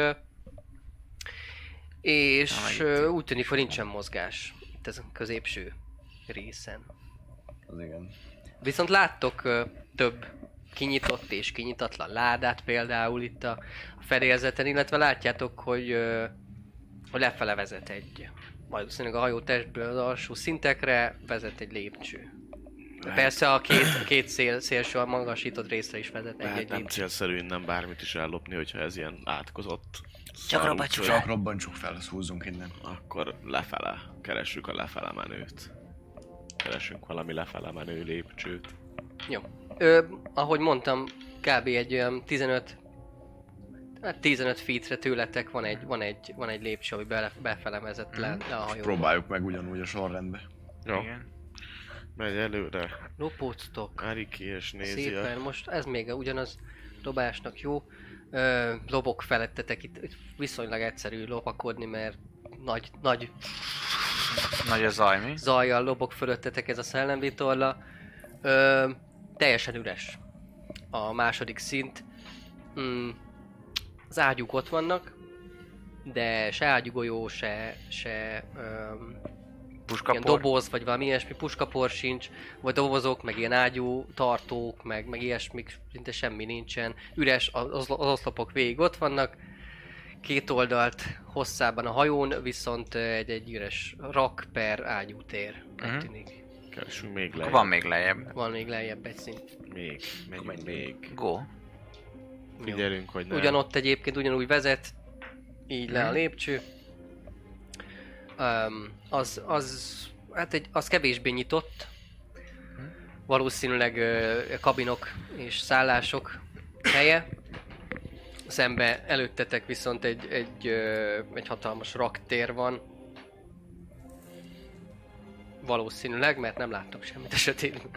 és úgy tűnik, hogy nincsen mozgás itt ezen a középső részen. Az igen. Viszont láttok ö, több kinyitott és kinyitatlan ládát például itt a fedélzeten, illetve látjátok, hogy, ö, hogy lefele vezet egy, valószínűleg a hajó testből az alsó szintekre vezet egy lépcső. De persze a két, a két szél, szélső a magasított részre is vezet egy, Hát egy nem lépcső. célszerű innen bármit is ellopni, hogyha ez ilyen átkozott Csak robbacsuk útja, Csak robbantsuk fel, azt húzzunk innen. Akkor lefele. Keressük a lefele menőt. Keresünk valami lefele menő lépcsőt. Jó. Ö, ahogy mondtam, kb. egy olyan 15 Hát 15 feetre tőletek van egy, van egy, van egy lépcső, ami bele, befele vezet le, le a hajóba. Próbáljuk meg ugyanúgy a sorrendbe. Jó, Igen. megy előre. Lopóztok. Ariki és nézi Szépen, a... most ez még ugyanaz dobásnak jó. Ö, lobok felettetek itt, viszonylag egyszerű lopakodni, mert nagy, nagy Nagy a zaj, mi? zajjal lobog fölöttetek ez a szellemvitorla. Ö, teljesen üres a második szint. Mm, az ágyúk ott vannak, de se ágyugolyó, se, se öm, ilyen Puskapor? doboz, vagy valami ilyesmi, puskapor sincs, vagy dobozok, meg ilyen ágyú tartók, meg, meg ilyesmik, szinte semmi nincsen. Üres, az, az oszlopok végig ott vannak, két oldalt hosszában a hajón, viszont egy, egy üres rak per ágyútér, Mhm. uh tűnik. Keresünk még lejjebb. van még lejjebb. Van még lejjebb egy szint. Még, menjünk még. Go. Figyelünk, hogy ne... Ugyanott egyébként ugyanúgy vezet, így le a Mhm. lépcső. Um, az, az, hát egy, az kevésbé nyitott. Valószínűleg kabinok és szállások helye. Szembe előttetek viszont egy, egy, egy hatalmas raktér van. Valószínűleg, mert nem láttok semmit a sötétben.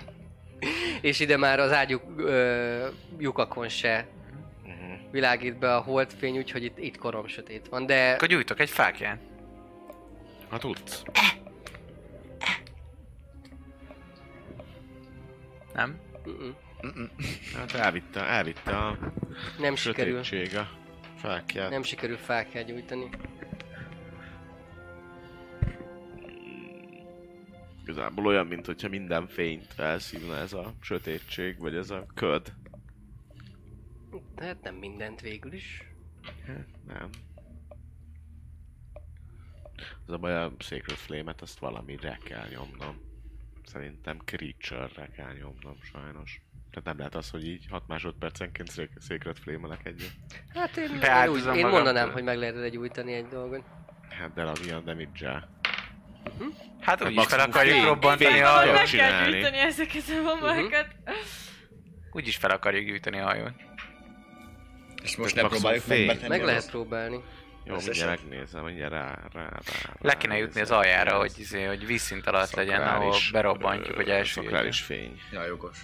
és ide már az ágyuk ö, lyukakon se Mhm. világít be a holdfény, úgyhogy itt, itt korom sötét van, de Akkor gyújtok egy fákját. Ha tudsz. Nem? Hát elvitte, elvitte a nem sikerül, sötétség a fákját. nem sikerül fákját gyújtani. Igazából olyan, mint hogyha minden fényt felszívna ez a sötétség, vagy ez a köd. Hát nem mindent végül is. Nem. Az a baj, a Sacred Flame-et azt valamire kell nyomnom. Szerintem Creature-re kell nyomnom, sajnos. Tehát nem lehet az, hogy így 6 másodpercenként Sac- Sacred Flame-elek egyet. Hát én, én, úgy, én mondanám, hogy meg lehet ide gyújtani egy dolgot. Hát de az ilyen damage Hát Hát úgyis fel akarjuk robbantani a tudok Meg hajót. kell gyűjteni ezeket a mamákat. Úgyis fel akarjuk gyújtani a hajót. És most nem próbáljuk Meg a lehet próbálni. Jó, Összesen? mindjárt megnézem, mindjárt rá, rá, rá, rá Le kéne jutni az aljára, hogy, izé, hogy vízszint alatt legyen, ahol Szakrális, berobbantjuk, ö, hogy első Szakrális fény. Ja, jogos.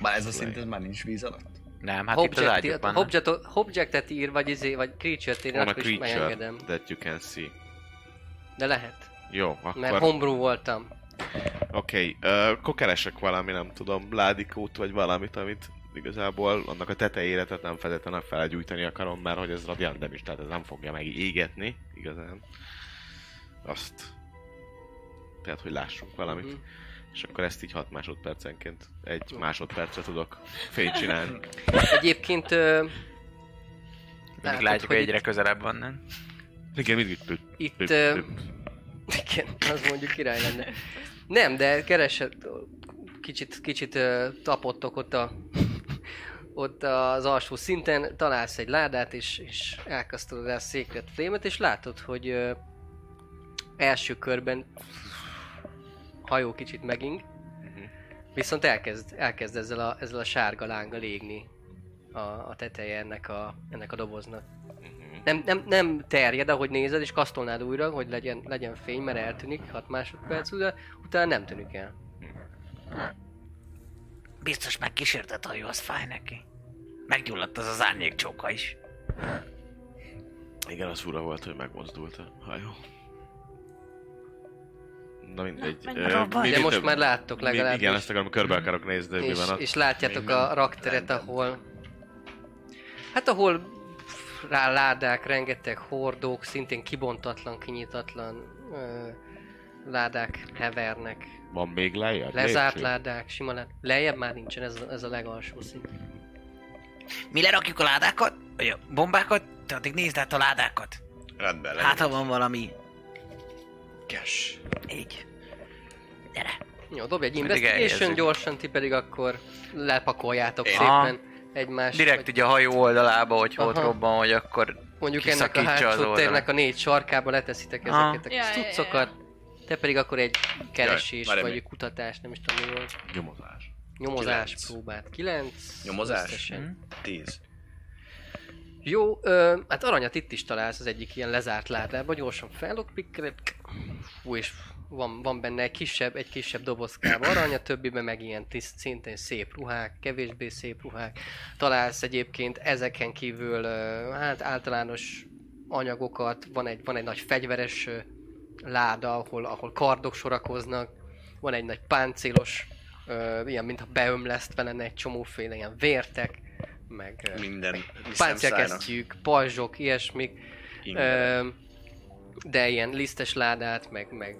Már ez a szint ez már nincs víz alatt? Nem, hát itt az Object- ágyuk van. object- Objectet ír, vagy izé, vagy creature-t ír, akkor is megengedem. that you can see. De lehet. Jó, Mert akkor... homebrew voltam. Oké, okay, akkor keresek valami, nem tudom, ládikót vagy valamit, amit igazából annak a tetejére, tehát nem feltétlenül felgyújtani akarom, mert hogy ez radiant nem is, tehát ez nem fogja meg égetni, igazán. Azt. Tehát, hogy lássunk valamit. Mhm. És akkor ezt így 6 másodpercenként, egy másodpercre tudok fényt csinálni. Egyébként... Ö, Mindig látod, látjuk, hogy egyre közelebb van, nem? Igen, mindig itt. itt... ö, Igen, az mondjuk király lenne. Nem, de keresed, kicsit, kicsit ö, tapottok ott a ott az alsó szinten, találsz egy ládát, és, és elkasztolod rá a Secret flame és látod, hogy ö, első körben hajó kicsit meging, viszont elkezd, elkezd ezzel, a, ezzel a sárga lánggal égni a, a teteje ennek a, ennek a doboznak. Nem, nem, nem terjed, ahogy nézed, és kasztolnád újra, hogy legyen, legyen fény, mert eltűnik 6 másodperc, de utána nem tűnik el. Biztos megkísértett hajó, az fáj neki. Meggyulladt az az árnyékcsóka is. Igen, az fura volt, hogy megmozdult a hajó. Na mindegy. Na, Ö, mi- De most több- már láttok mi- legalábbis. Igen, ezt akarom, körbe akarok nézni, hogy mi és, van ott. és látjátok Még a rakteret, ahol... Hát ahol rá ládák, rengeteg hordók, szintén kibontatlan, kinyitatlan ö, ládák hevernek, Van még lejjebb? lezárt lépcső? ládák, sima lát. Lejjebb már nincsen, ez, a- ez a legalsó szint. Mi lerakjuk a ládákat? Vagy a bombákat? Te addig nézd át a ládákat. Rendben, Hát, ha van valami... Cash. Így. Gyere. Jó, dobj egy investigation gyorsan, ti pedig akkor lepakoljátok Én- szépen egymást. Direkt ugye a hajó oldalába, hogy ott Aha. robban, hogy akkor Mondjuk ennek a hátsó térnek a négy sarkába leteszitek Aha. ezeket a Ja, kis ja, ja, cuccokat. Te pedig akkor egy keresés, várj, vagy egy kutatás, nem is tudom mi volt. Nyomozás. Nyomozás Kilenc. próbát. Kilenc. Nyomozás? összesen. 10. Jó, ö, hát aranyat itt is találsz az egyik ilyen lezárt ládába, gyorsan fellokpikkeled, fú, és van, van benne egy kisebb, egy kisebb dobozkába arany, a többiben meg ilyen tiszt, szintén szép ruhák, kevésbé szép ruhák. Találsz egyébként ezeken kívül ö, hát általános anyagokat, van egy, van egy nagy fegyveres ö, láda, ahol, ahol kardok sorakoznak, van egy nagy páncélos, ö, ilyen, mintha beömlesztve lenne egy csomóféle ilyen vértek, meg ö, Minden páncélkesztyűk, pajzsok, ilyesmik, ö, de ilyen lisztes ládát, meg, meg,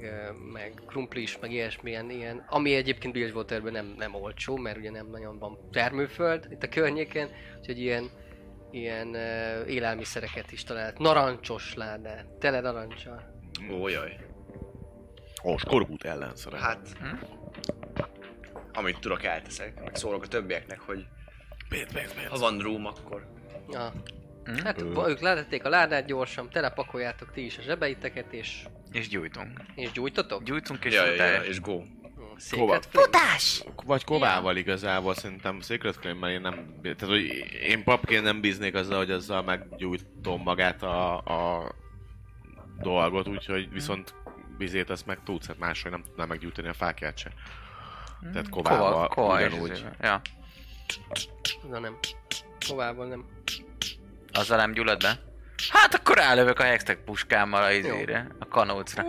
meg krumplis, meg ilyesmi, ilyen, ami egyébként Bilgewaterben nem, nem olcsó, mert ugye nem nagyon van termőföld itt a környéken, úgyhogy ilyen, ilyen élelmiszereket is talált. Narancsos ládát, tele narancsal. Ó, jaj. Ó, skorbut ellenszere. Hát... Amit tudok, elteszek. Meg szólok a többieknek, hogy pénz, pénz, pénz. ha van room, akkor... Ja. Hm? Hát Ö. ők letették a ládát gyorsan, telepakoljátok ti is a zsebeiteket, és, és gyújtunk. és gyújtotok? Gyújtunk és Ja, ja, ja, és go. Flame. Futás! Vagy kovával igazából szerintem Secret Flame-mel én nem... Tehát, hogy én papként nem bíznék azzal, hogy azzal meggyújtom magát a, a dolgot, úgyhogy viszont vizét ezt meg tudsz, hát máshogy nem tudnám meggyújtani a fákját se. Tehát kovával kova, ugyanúgy. izével. Ja. Na nem. Kovával nem. Azzal nem gyullad be? Hát akkor rálövök a hextech puskámmal a izére, a kanócra.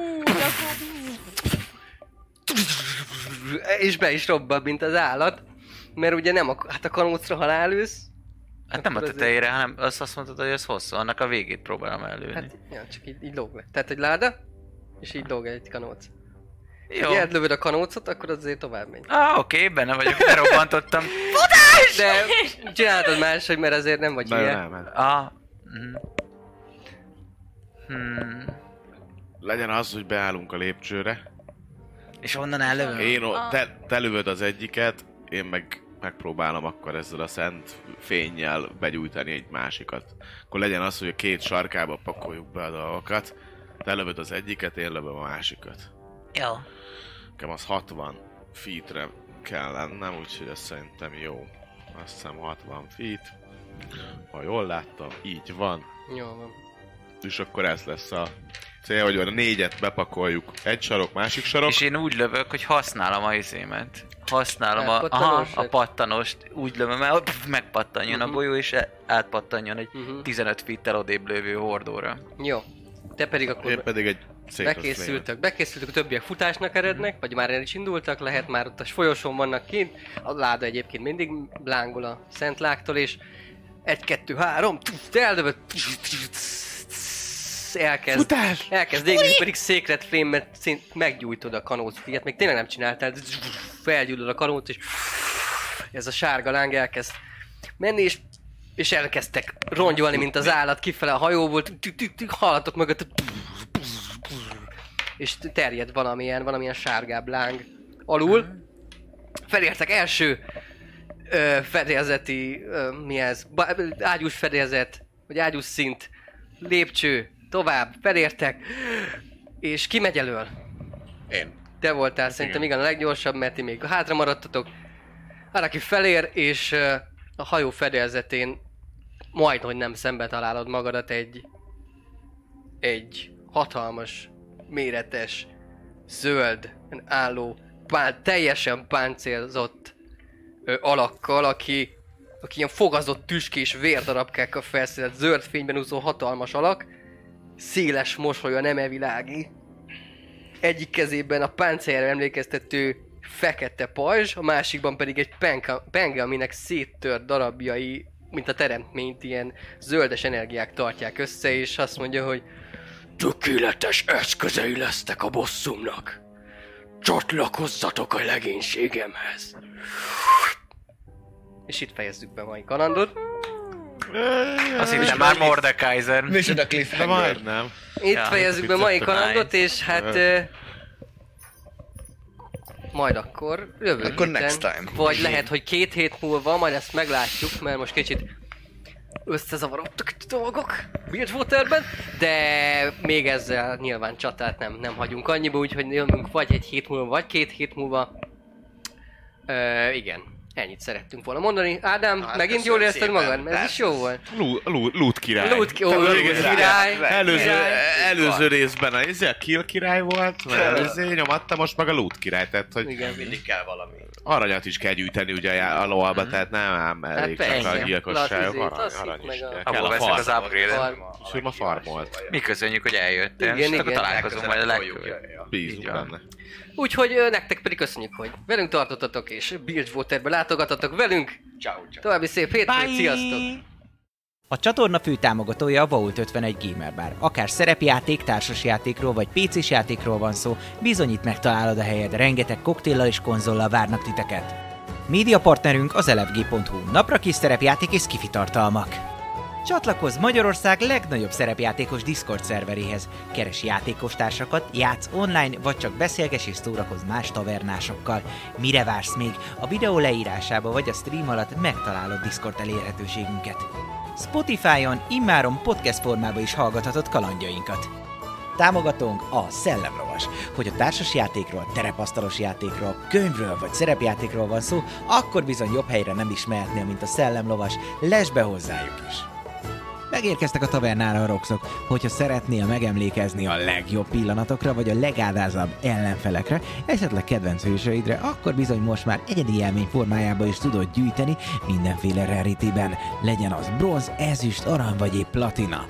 És be is robban, mint az állat. Mert ugye nem a, hát a kanócra, ha rálősz, Hát nem a azért- tetejére, hanem azt azt mondtad, hogy ez hosszú, annak a végét próbálom előni. hát ja, csak így, így lóg le. Tehát egy láda, és így lóg egy kanóc. Jó. Ha lövöd a kanócot, akkor azért tovább megy. Ah, oké, benne vagyok, berobbantottam. De csináltad máshogy, mert azért nem vagy ilyen. nem, nem. Ah. Mm. Hmm. Legyen az, hogy beállunk a lépcsőre. És onnan ellövöm? Én o- te, te lövöd az egyiket, én meg megpróbálom akkor ezzel a szent fényjel begyújtani egy másikat. Akkor legyen az, hogy a két sarkába pakoljuk be a dolgokat. Te lövöd az egyiket, én lövöm a másikat. Jó. Nekem az 60 feetre kell lennem, úgyhogy ez szerintem jó. Azt hiszem 60 feet. Ha jól láttam, így van. Jó van. És akkor ez lesz a cél, hogy a négyet bepakoljuk. Egy sarok, másik sarok. És én úgy lövök, hogy használom a izémet. Használom a, aha, a pattanost, úgy lövöm el, hogy pff, megpattanjon a Mhm. bolyó, és e- átpattanjon egy Mhm. 15 feet-tel odébb lövő hordóra. Jó. Te pedig akkor Én pedig egy bekészültök, bekészültök, a többiek futásnak erednek, vagy már el is indultak, lehet már ott a folyosón vannak kint, a láda egyébként mindig lángol a szent lágtól, és egy, kettő, három, te eldövöd, elkezd, Futás! elkezd égni, pedig Secret Flame, szint meggyújtod a kanócot, ilyet még tényleg nem csináltál, felgyújtod a kanót, és ez a sárga láng elkezd menni, és és elkezdtek rongyolni, mint az állat kifele a hajóból, hallatok mögött, és terjed valamilyen, valamilyen sárgább láng alul. Felértek első ö, fedélzeti, ö, mi ez, ba, ágyús fedélzet, vagy ágyús szint, lépcső, tovább, felértek, és ki megy elől? Én. Te voltál szerintem igen a leggyorsabb, mert ti még hátra maradtatok. Hát aki felér, és a hajó fedélzetén majd, hogy nem szembe találod magadat egy egy hatalmas, méretes, zöld, álló, pán, teljesen páncélzott ö, alakkal, aki, aki ilyen fogazott tüskés vérdarabkákkal felszedett zöld fényben úszó hatalmas alak, széles mosolya nem evilági, egyik kezében a páncélra emlékeztető fekete pajzs, a másikban pedig egy penka, penge, aminek széttört darabjai, mint a teremtményt, ilyen zöldes energiák tartják össze, és azt mondja, hogy Tökéletes eszközei lesznek a bosszumnak. Csatlakozzatok a legénységemhez. És itt fejezzük be mai kalandot. Azt hittem már Mordekaiser. Mission a De cliffhanger. majdnem. Itt Ja, fejezzük be mai kalandot, és hát... majd akkor jövő Akkor héten, next time. Vagy lehet, hogy két hét múlva, majd ezt meglátjuk, mert most kicsit összezavarodtak dolgok Bilgewaterben, de még ezzel nyilván csatát nem, nem hagyunk annyiba, úgyhogy jövünk vagy egy hét múlva, vagy két hét múlva. Ö, igen, ennyit szerettünk volna mondani. Ádám, Na, hát megint jól érezted magad? Ez is jó volt. Loot király. Igen, király. Előző, előző részben a, izé, a kill király volt, mert izé nyomatta, most meg a loot király, tehát hogy Igen. Mindig kell valami. aranyat is kell gyűjteni ugye a já- a loalba, tehát nem ám elég Hát csak a gyilkosságok, arany, is kell. Abból Kell a veszik az upgrade-et. És ő ma farmolt. Mi köszönjük, hogy eljöttél, Igen, igen. találkozunk majd a legközelebb. Bízunk benne. Úgyhogy nektek pedig köszönjük, hogy velünk tartottatok és Bilgewaterbe látogatotok velünk. Ciao, ciao. További szép hétfőt, sziasztok! A csatorna fő támogatója a Vault 51 Gamer Bar. Akár szerepjáték, társasjátékról vagy PC-s játékról van szó, bizonyít megtalálod a helyed, rengeteg koktéllal és konzollal várnak titeket. Média partnerünk az elefg.hu, napra kis szerepjáték és skifi tartalmak. Csatlakozz Magyarország legnagyobb szerepjátékos Discord szerveréhez. Keres játékostársakat, játsz online, vagy csak beszélges és szórakozz más tavernásokkal. Mire vársz még? A videó leírásába vagy a stream alatt megtalálod Discord elérhetőségünket. Spotify-on immáron podcast formában is hallgathatod kalandjainkat. Támogatónk a Szellemlovas. Hogy a társas játékról, terepasztalos játékról, könyvről vagy szerepjátékról van szó, akkor bizony jobb helyre nem is mehetnél, mint a Szellemlovas. Lesz be hozzájuk is! Megérkeztek a tavernára a roxok, hogyha szeretnél megemlékezni a legjobb pillanatokra, vagy a legádázabb ellenfelekre, esetleg kedvenc hősöidre, akkor bizony most már egyedi élmény formájába is tudod gyűjteni mindenféle rarityben, legyen az bronz, ezüst, arany vagy épp platina.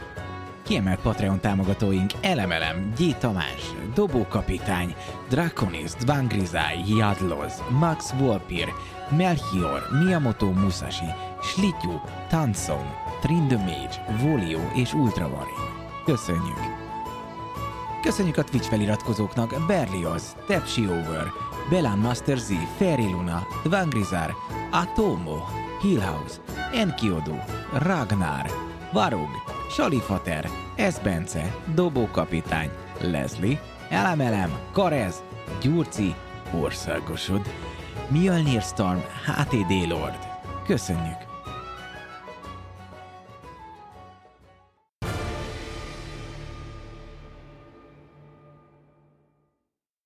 Kiemelt Patreon támogatóink Elemelem, G. Tamás, Dobókapitány, Draconis, Dvangrizai, Jadloz, Max Volpir, Melchior, Miyamoto Musashi, Slityu, Tansong, Trind the Mage, Volio és Ultravarin. Köszönjük! Köszönjük a Twitch feliratkozóknak Berlioz, Tepsi Over, Belan Master Z, Fairy Luna, Dvangrizar, Atomo, Hillhouse, Enkiodu, Ragnar, Varug, Salifater, Esbence, Dobókapitány, Leslie, Elemelem, Karez, Gyurci, Országosod, Mjölnir Storm, HTD Lord. Köszönjük!